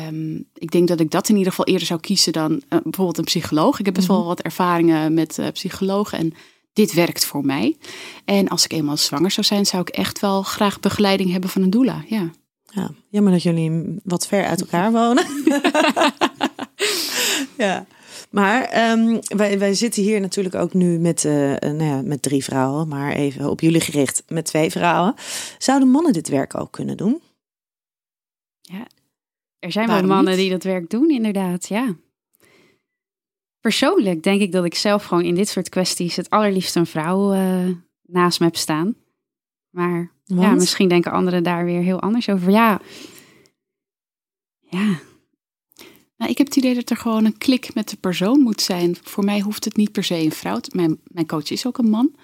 Speaker 5: Um, ik denk dat ik dat in ieder geval eerder zou kiezen dan uh, bijvoorbeeld een psycholoog. Ik heb best wel wat ervaringen met uh, psychologen. En dit werkt voor mij. En als ik eenmaal zwanger zou zijn, zou ik echt wel graag begeleiding hebben van een doula. Ja.
Speaker 1: Ja, jammer dat jullie wat ver uit elkaar wonen. ja. Maar um, wij, wij zitten hier natuurlijk ook nu met, uh, nou ja, met drie vrouwen, maar even op jullie gericht met twee vrouwen. Zouden mannen dit werk ook kunnen doen?
Speaker 4: Ja, er zijn wel mannen die dat werk doen, inderdaad, ja. Persoonlijk denk ik dat ik zelf gewoon in dit soort kwesties het allerliefst een vrouw uh, naast me heb staan. Maar ja, misschien denken anderen daar weer heel anders over. Ja, ja.
Speaker 5: Nou, ik heb het idee dat er gewoon een klik met de persoon moet zijn. Voor mij hoeft het niet per se een vrouw. Mijn, mijn coach is ook een man.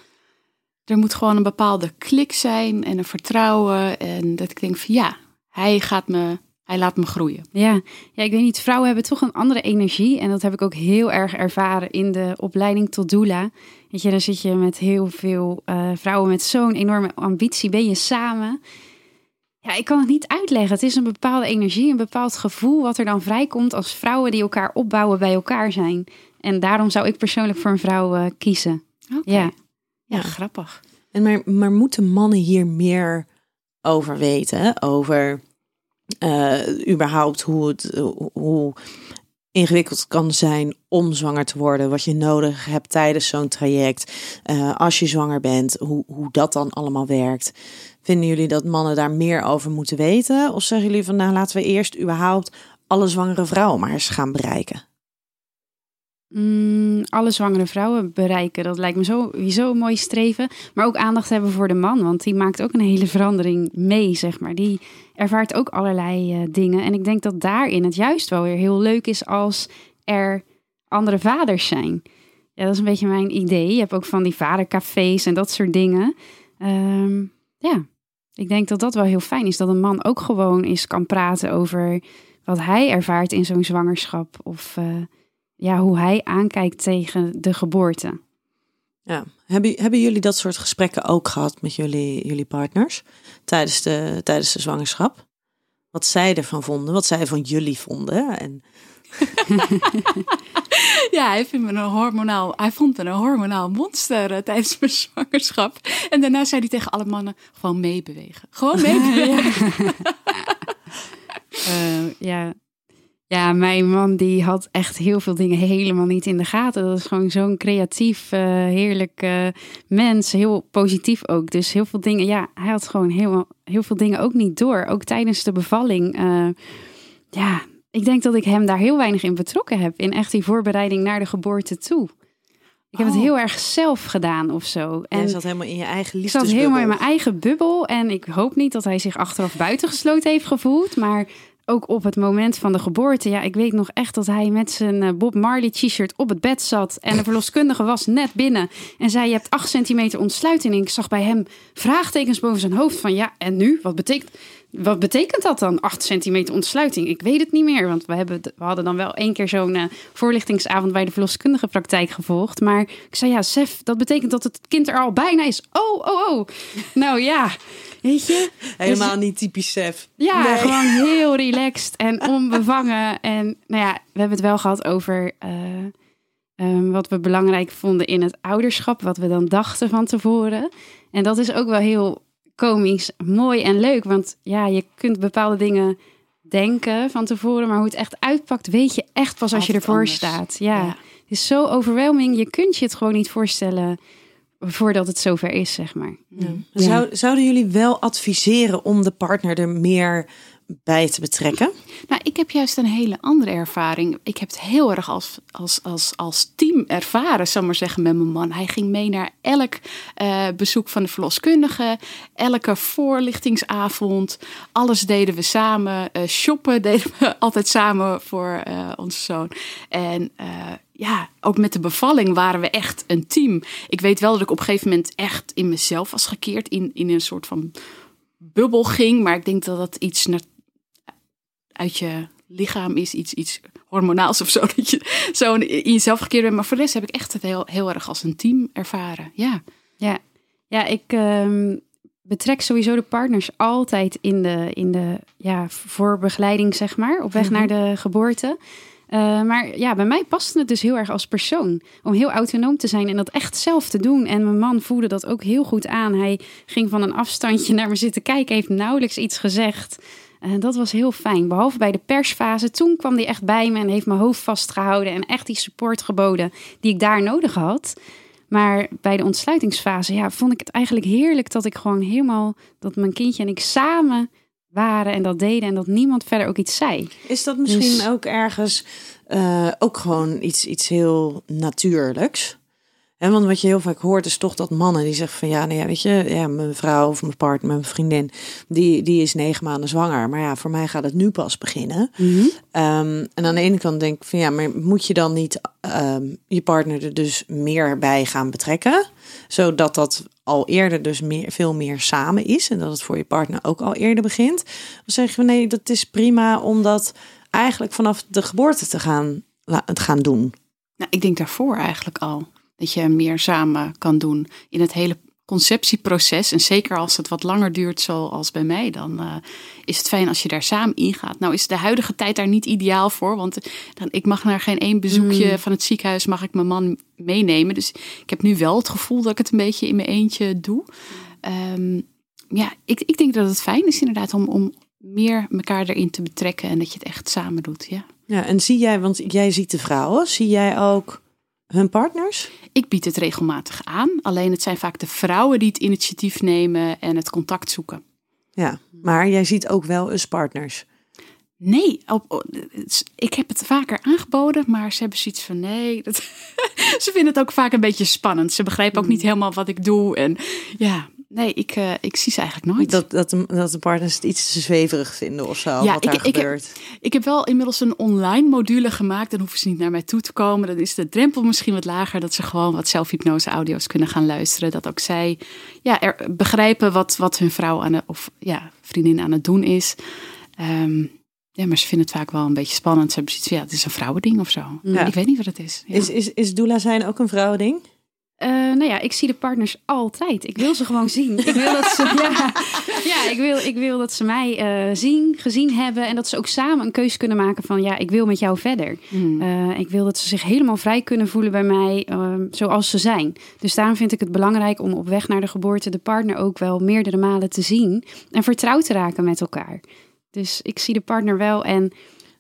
Speaker 5: Er moet gewoon een bepaalde klik zijn en een vertrouwen. En dat ik denk van ja, hij gaat me hij laat me groeien.
Speaker 4: Ja. ja, ik weet niet, vrouwen hebben toch een andere energie. En dat heb ik ook heel erg ervaren in de opleiding tot doula. Weet je, dan zit je met heel veel uh, vrouwen met zo'n enorme ambitie. Ben je samen. Ja, ik kan het niet uitleggen. Het is een bepaalde energie, een bepaald gevoel wat er dan vrijkomt als vrouwen die elkaar opbouwen bij elkaar zijn. En daarom zou ik persoonlijk voor een vrouw uh, kiezen.
Speaker 5: Okay. Ja. ja, grappig.
Speaker 1: En maar, maar moeten mannen hier meer over weten? Over uh, überhaupt hoe het hoe ingewikkeld kan zijn om zwanger te worden, wat je nodig hebt tijdens zo'n traject, uh, als je zwanger bent, hoe, hoe dat dan allemaal werkt. Vinden jullie dat mannen daar meer over moeten weten? Of zeggen jullie van nou laten we eerst überhaupt alle zwangere vrouwen maar eens gaan bereiken?
Speaker 4: Mm, alle zwangere vrouwen bereiken. Dat lijkt me sowieso een mooi streven. Maar ook aandacht hebben voor de man. Want die maakt ook een hele verandering mee, zeg maar. Die ervaart ook allerlei uh, dingen. En ik denk dat daarin het juist wel weer heel leuk is als er andere vaders zijn. Ja, dat is een beetje mijn idee. Je hebt ook van die vadercafés en dat soort dingen. Um, ja, ik denk dat dat wel heel fijn is. Dat een man ook gewoon eens kan praten over wat hij ervaart in zo'n zwangerschap. Of... Uh, ja, hoe hij aankijkt tegen de geboorte.
Speaker 1: Ja. Hebben, hebben jullie dat soort gesprekken ook gehad met jullie, jullie partners tijdens de, tijdens de zwangerschap? Wat zij ervan vonden, wat zij van jullie vonden. En...
Speaker 5: ja, hij, een hormonaal, hij vond me een hormonaal monster uh, tijdens mijn zwangerschap. En daarna zei hij tegen alle mannen, gewoon meebewegen. Gewoon meebewegen.
Speaker 4: uh, ja, ja, mijn man die had echt heel veel dingen helemaal niet in de gaten. Dat is gewoon zo'n creatief, uh, heerlijk mens. Heel positief ook. Dus heel veel dingen, ja, hij had gewoon heel, heel veel dingen ook niet door. Ook tijdens de bevalling. Ja, ik denk dat ik hem daar heel weinig in betrokken heb. In echt die voorbereiding naar de geboorte toe. Ik heb het oh. heel erg zelf gedaan of zo.
Speaker 1: En je zat helemaal in je eigen liefdesbubbel.
Speaker 4: Ik zat helemaal in mijn eigen bubbel. En ik hoop niet dat hij zich achteraf buitengesloten heeft gevoeld. Maar ook op het moment van de geboorte. Ja, ik weet nog echt dat hij met zijn eh, Bob Marley t-shirt op het bed zat. En de verloskundige was net binnen. En zei, je hebt 8 centimeter ontsluiting. En ik zag bij hem vraagtekens boven zijn hoofd van... ja, en nu? Wat betekent, wat betekent dat dan, 8 centimeter ontsluiting? Ik weet het niet meer, want we, hebben, we hadden dan wel één keer zo'n uh, voorlichtingsavond... bij de verloskundige praktijk gevolgd. Maar ik zei, ja, Sef, dat betekent dat het kind er al bijna is. Oh, oh, oh. nou ja... Weet je?
Speaker 1: Helemaal niet typisch Sef.
Speaker 4: Ja, gewoon heel relaxed en onbevangen. En nou ja, we hebben het wel gehad over uh, um, wat we belangrijk vonden in het ouderschap. Wat we dan dachten van tevoren. En dat is ook wel heel komisch, mooi en leuk. Want ja, je kunt bepaalde dingen denken van tevoren. Maar hoe het echt uitpakt, weet je echt pas als je ervoor staat. Ja. ja. Het is zo overwhelming. Je kunt je het gewoon niet voorstellen voordat het zover is, zeg maar. Ja.
Speaker 1: Zou, zouden jullie wel adviseren om de partner er meer bij te betrekken?
Speaker 5: Nou, ik heb juist een hele andere ervaring. Ik heb het heel erg als, als, als, als team ervaren, zal maar zeggen, met mijn man. Hij ging mee naar elk uh, bezoek van de verloskundige, elke voorlichtingsavond. Alles deden we samen. Uh, shoppen deden we altijd samen voor uh, onze zoon. En ja, ook met de bevalling waren we echt een team. Ik weet wel dat ik op een gegeven moment echt in mezelf was gekeerd, in, in een soort van bubbel ging. Maar ik denk dat dat iets naar, uit je lichaam is, iets, iets hormonaals of zo. Dat je zo in jezelf gekeerd bent. Maar voor de rest heb ik echt het heel, heel erg als een team ervaren. Ja,
Speaker 4: ja. ja ik um, betrek sowieso de partners altijd in de, in de ja, voorbegeleiding, zeg maar, op weg mm -hmm. naar de geboorte. Uh, maar ja, bij mij paste het dus heel erg als persoon. Om heel autonoom te zijn en dat echt zelf te doen. En mijn man voelde dat ook heel goed aan. Hij ging van een afstandje naar me zitten kijken, heeft nauwelijks iets gezegd. En uh, dat was heel fijn. Behalve bij de persfase. Toen kwam hij echt bij me en heeft mijn hoofd vastgehouden. En echt die support geboden die ik daar nodig had. Maar bij de ontsluitingsfase ja, vond ik het eigenlijk heerlijk dat ik gewoon helemaal, dat mijn kindje en ik samen waren en dat deden en dat niemand verder ook iets zei.
Speaker 1: Is dat misschien dus- ook ergens uh, ook gewoon iets, iets heel natuurlijks? En want wat je heel vaak hoort is toch dat mannen die zeggen van ja, nou ja, weet je, ja, mijn vrouw of mijn partner, mijn vriendin, die, die is negen maanden zwanger. Maar ja, voor mij gaat het nu pas beginnen. Mm -hmm. um, en aan de ene kant denk ik van ja, maar moet je dan niet um, je partner er dus meer bij gaan betrekken? Zodat dat al eerder dus meer, veel meer samen is en dat het voor je partner ook al eerder begint. Dan zeggen we nee, dat is prima om dat eigenlijk vanaf de geboorte te gaan, te gaan doen.
Speaker 5: Nou, ik denk daarvoor eigenlijk al dat je meer samen kan doen in het hele conceptieproces. En zeker als het wat langer duurt, zoals bij mij, dan uh, is het fijn als je daar samen in gaat. Nou is de huidige tijd daar niet ideaal voor, want dan, ik mag naar geen één bezoekje mm. van het ziekenhuis, mag ik mijn man meenemen. Dus ik heb nu wel het gevoel dat ik het een beetje in mijn eentje doe. Um, ja, ik, ik denk dat het fijn is inderdaad om, om meer elkaar erin te betrekken en dat je het echt samen doet. Ja.
Speaker 1: ja, en zie jij, want jij ziet de vrouwen, zie jij ook hun partners?
Speaker 5: Ik bied het regelmatig aan. Alleen het zijn vaak de vrouwen die het initiatief nemen en het contact zoeken.
Speaker 1: Ja, maar jij ziet ook wel eens partners.
Speaker 5: Nee, op, ik heb het vaker aangeboden, maar ze hebben zoiets van nee. Dat, ze vinden het ook vaak een beetje spannend. Ze begrijpen ook hmm. niet helemaal wat ik doe. En ja, Nee, ik, uh, ik zie ze eigenlijk nooit.
Speaker 1: Dat, dat, de, dat de partners het iets te zweverig vinden of zo, ja, wat daar ik, gebeurt.
Speaker 5: Ik heb, ik heb wel inmiddels een online module gemaakt. Dan hoeven ze niet naar mij toe te komen. Dan is de drempel misschien wat lager. Dat ze gewoon wat zelfhypnose audio's kunnen gaan luisteren. Dat ook zij ja, er, begrijpen wat, wat hun vrouw aan de, of ja, vriendin aan het doen is. Um, ja, maar ze vinden het vaak wel een beetje spannend. Ze hebben zoiets van, ja, het is een vrouwending of zo. Ja. Ik weet niet wat het is.
Speaker 1: Ja. Is, is, is doula zijn ook een vrouwending?
Speaker 4: Uh, nou ja, ik zie de partners altijd. Ik wil ze gewoon zien. Ik wil dat ze, ja, ja, ik wil, ik wil dat ze mij uh, zien, gezien hebben. En dat ze ook samen een keuze kunnen maken van ja, ik wil met jou verder. Hmm. Uh, ik wil dat ze zich helemaal vrij kunnen voelen bij mij ehm, zoals ze zijn. Dus daarom vind ik het belangrijk om op weg naar de geboorte de partner ook wel meerdere malen te zien. En vertrouwd te raken met elkaar. Dus ik zie de partner wel en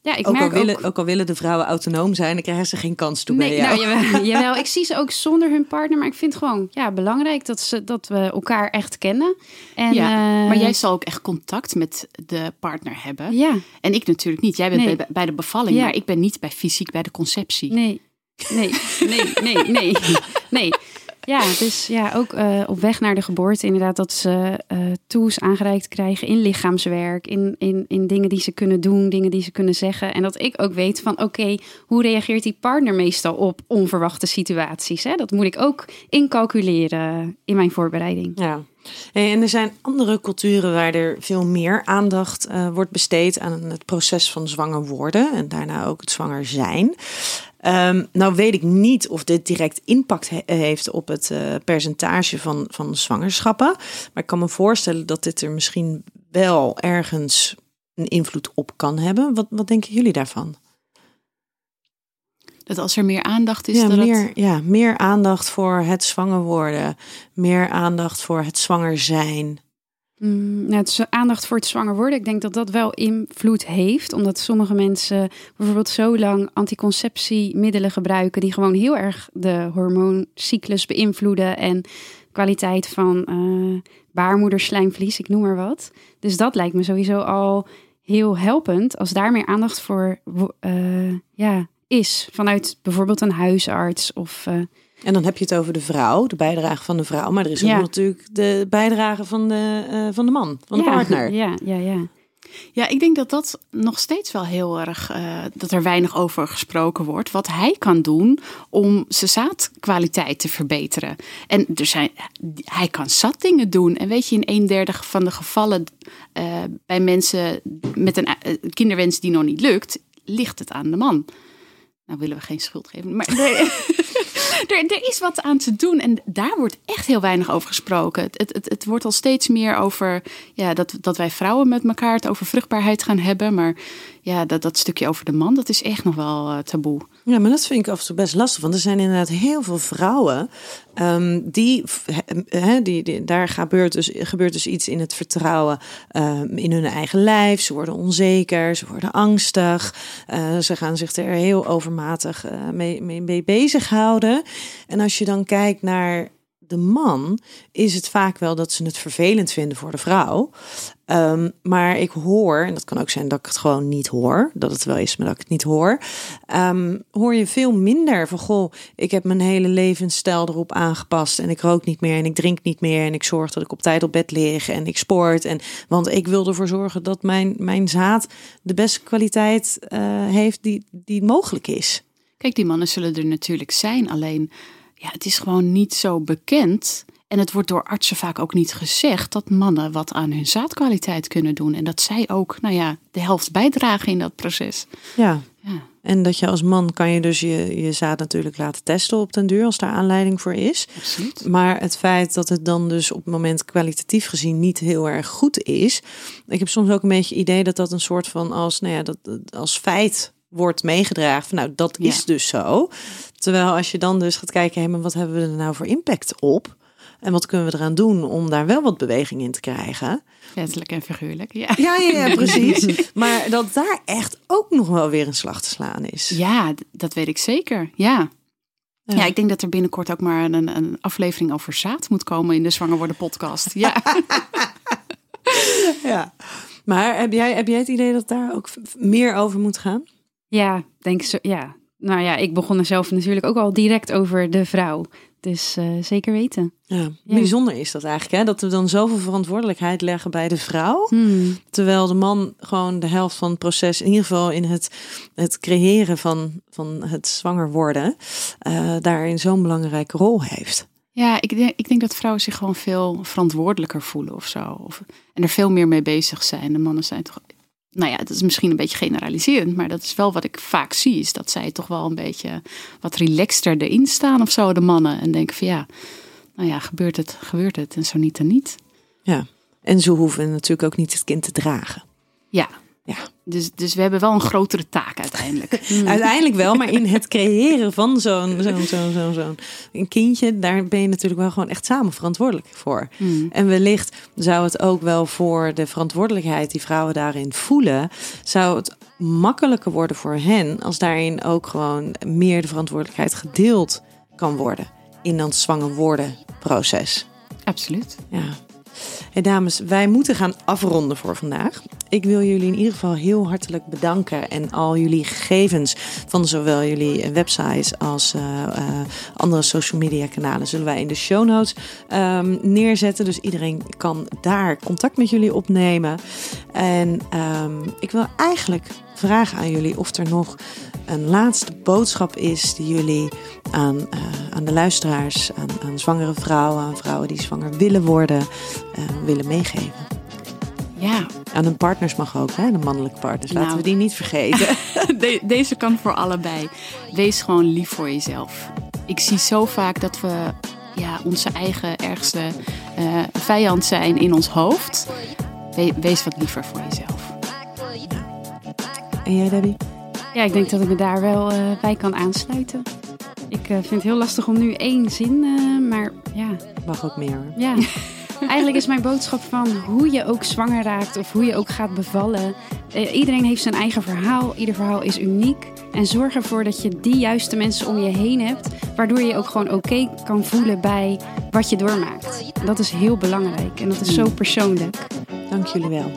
Speaker 4: ja, ik
Speaker 1: ook,
Speaker 4: merk
Speaker 1: al willen, ook... al willen de vrouwen autonoom zijn, dan krijgen ze geen kans toe nee, bij jou.
Speaker 4: Nou, jawel, jawel, ik zie ze ook zonder hun partner, maar ik vind het gewoon ja, belangrijk dat, ze, dat we elkaar echt kennen. En,
Speaker 5: ja, uh, maar jij zal ook echt contact met de partner hebben.
Speaker 4: Ja.
Speaker 5: En ik natuurlijk niet. Jij bent nee. bij, bij, de bevalling, ja. maar ik ben niet bij fysiek bij de conceptie.
Speaker 4: Nee, nee, nee, nee, nee. nee. Ja, dus ja, ook uh, op weg naar de geboorte inderdaad dat ze uh, tools aangereikt krijgen in lichaamswerk, in, in, in dingen die ze kunnen doen, dingen die ze kunnen zeggen. En dat ik ook weet van oké, hoe reageert die partner meestal op onverwachte situaties? Hè? Dat moet ik ook incalculeren in mijn voorbereiding.
Speaker 1: Ja. En er zijn andere culturen waar er veel meer aandacht uh, wordt besteed aan het proces van zwanger worden en daarna ook het zwanger zijn. Um, nou weet ik niet of dit direct impact heeft op het uh, percentage van, van zwangerschappen. Maar ik kan me voorstellen dat dit er misschien wel ergens een invloed op kan hebben. Wat, wat denken jullie daarvan?
Speaker 5: Dat als er meer aandacht is.
Speaker 1: Ja,
Speaker 5: dat
Speaker 1: meer,
Speaker 5: het...
Speaker 1: ja, meer aandacht voor het zwanger worden. Meer aandacht voor het zwanger zijn.
Speaker 4: Mm, nou, het aandacht voor het zwanger worden. Ik denk dat dat wel invloed heeft. Omdat sommige mensen bijvoorbeeld zo lang anticonceptiemiddelen gebruiken. die gewoon heel erg de hormooncyclus beïnvloeden. en kwaliteit van uh, baarmoederslijmvlies, ik noem maar wat. Dus dat lijkt me sowieso al heel helpend. als daar meer aandacht voor uh, ja, is. Vanuit bijvoorbeeld een huisarts of. Uh,
Speaker 1: en dan heb je het over de vrouw, de bijdrage van de vrouw. Maar er is ook natuurlijk de bijdrage van de, uh, van de man, van de
Speaker 4: ja,
Speaker 1: partner.
Speaker 4: Ja, ja, ja.
Speaker 5: Ja, ik denk dat dat nog steeds wel heel erg, uh, dat er weinig over gesproken wordt. Wat hij kan doen om zijn zaadkwaliteit te verbeteren. En er zijn, hij kan zat dingen doen. En weet je, in een derde van de gevallen uh, bij mensen met een kinderwens die nog niet lukt, ligt het aan de man. Nou willen we geen schuld geven, maar nee. er, is wat aan te doen en daar wordt echt heel weinig over gesproken. Het, het, het, het wordt al steeds meer over ja, dat, dat wij vrouwen met elkaar het over vruchtbaarheid gaan hebben. Maar ja, dat, dat stukje over de man, dat is echt nog wel uh, taboe.
Speaker 1: Ja, maar dat vind ik af en toe best lastig. Want er zijn inderdaad heel veel vrouwen um, die, die, daar gebeurt dus, gebeurt dus iets in het vertrouwen um, in hun eigen lijf. Ze worden onzeker, ze worden angstig. Uh, ze gaan zich er heel overmatig uh, mee, mee, mee bezighouden. En als je dan kijkt naar de man is het vaak wel dat ze het vervelend vinden voor de vrouw. Um, maar ik hoor, en dat kan ook zijn dat ik het gewoon niet hoor, dat het wel is, maar dat ik het niet hoor. Um, hoor je veel minder van, goh, ik heb mijn hele levensstijl erop aangepast en ik rook niet meer en ik drink niet meer en ik zorg dat ik op tijd op bed lig en ik sport. En, want ik wil ervoor zorgen dat mijn, mijn zaad de beste kwaliteit uh, heeft die, die mogelijk is.
Speaker 5: Kijk, die mannen zullen er natuurlijk zijn, alleen ja, het is gewoon niet zo bekend. En het wordt door artsen vaak ook niet gezegd dat mannen wat aan hun zaadkwaliteit kunnen doen. En dat zij ook, nou ja, de helft bijdragen in dat proces.
Speaker 1: Ja. ja. En dat je als man kan je dus je, je zaad natuurlijk laten testen op den duur als daar aanleiding voor is.
Speaker 5: Absoluut.
Speaker 1: Maar het feit dat het dan dus op het moment kwalitatief gezien niet heel erg goed is. Ik heb soms ook een beetje het idee dat dat een soort van als, nou ja, dat als feit wordt meegedragen. Van, nou, dat is dus zo. Terwijl als je dan dus gaat kijken, hey, maar wat hebben we er nou voor impact op? En wat kunnen we eraan doen om daar wel wat beweging in te krijgen?
Speaker 5: Letterlijk en figuurlijk, ja.
Speaker 1: Ja, ja, ja precies. maar dat daar echt ook nog wel weer een slag te slaan is.
Speaker 5: Ja, dat weet ik zeker. Ja. Ja. ja ik denk dat er binnenkort ook maar een, een aflevering over zaad moet komen in de Zwanger Worden podcast. Ja.
Speaker 1: ja. Maar heb jij, heb jij het idee dat daar ook meer over moet gaan?
Speaker 4: Ja, denk zo. Ja. Nou ja, ik begon er zelf natuurlijk ook al direct over de vrouw. Dus uh, zeker weten.
Speaker 1: Ja, ja, bijzonder is dat eigenlijk, hè? Dat we dan zoveel verantwoordelijkheid leggen bij de vrouw.
Speaker 4: Hmm.
Speaker 1: Terwijl de man gewoon de helft van het proces, in ieder geval in het, het creëren van, van het zwanger worden, uh, daarin zo'n belangrijke rol heeft.
Speaker 5: Ja, ik denk, ik denk dat vrouwen zich gewoon veel verantwoordelijker voelen of zo. Of, en er veel meer mee bezig zijn. De mannen zijn toch nou ja, dat is misschien een beetje generaliserend, maar dat is wel wat ik vaak zie, is dat zij toch wel een beetje wat relaxter erin staan of zo, de mannen. En denken van ja, nou ja, gebeurt het, gebeurt het en zo niet dan niet.
Speaker 1: Ja, en ze hoeven natuurlijk ook niet het kind te dragen.
Speaker 5: Ja,
Speaker 1: ja.
Speaker 5: Dus, dus we hebben wel een grotere taak uiteindelijk.
Speaker 1: uiteindelijk wel, maar in het creëren van zo'n zo'n zo'n zo'n zo'n een kindje, daar ben je natuurlijk wel gewoon echt samen verantwoordelijk voor.
Speaker 5: Mm.
Speaker 1: En wellicht zou het ook wel voor de verantwoordelijkheid die vrouwen daarin voelen, zou het makkelijker worden voor hen als daarin ook gewoon meer de verantwoordelijkheid gedeeld kan worden in dat zwanger worden proces.
Speaker 5: Absoluut.
Speaker 1: Ja. Hey dames, wij moeten gaan afronden voor vandaag. Ik wil jullie in ieder geval heel hartelijk bedanken en al jullie gegevens van zowel jullie websites als uh, uh, andere social media kanalen zullen wij in de show notes um, neerzetten. Dus iedereen kan daar contact met jullie opnemen. En um, ik wil eigenlijk vragen aan jullie of er nog een laatste boodschap is die jullie aan, uh, aan de luisteraars, aan, aan, zwangere vrouwen, aan vrouwen die zwanger willen worden, uh, willen meegeven.
Speaker 5: Ja.
Speaker 1: Aan hun partners mag ook, hè? de mannelijke partners. Laten nou, we die niet vergeten.
Speaker 5: De, deze kan voor allebei. Wees gewoon lief voor jezelf. Ik zie zo vaak dat we ja, onze eigen ergste uh, vijand zijn in ons hoofd. We, wees wat liever voor jezelf.
Speaker 1: En jij, Debbie?
Speaker 4: Ja, ik denk dat ik me daar wel uh, bij kan aansluiten. Ik uh, vind het heel lastig om nu één zin, uh, maar ja.
Speaker 1: Mag ook meer.
Speaker 4: Ja. Eigenlijk is mijn boodschap van hoe je ook zwanger raakt of hoe je ook gaat bevallen. iedereen heeft zijn eigen verhaal. Ieder verhaal is uniek. En zorg ervoor dat je die juiste mensen om je heen hebt. Waardoor je ook gewoon oké okay kan voelen bij wat je doormaakt. Dat is heel belangrijk en dat is zo persoonlijk.
Speaker 1: Dank jullie wel.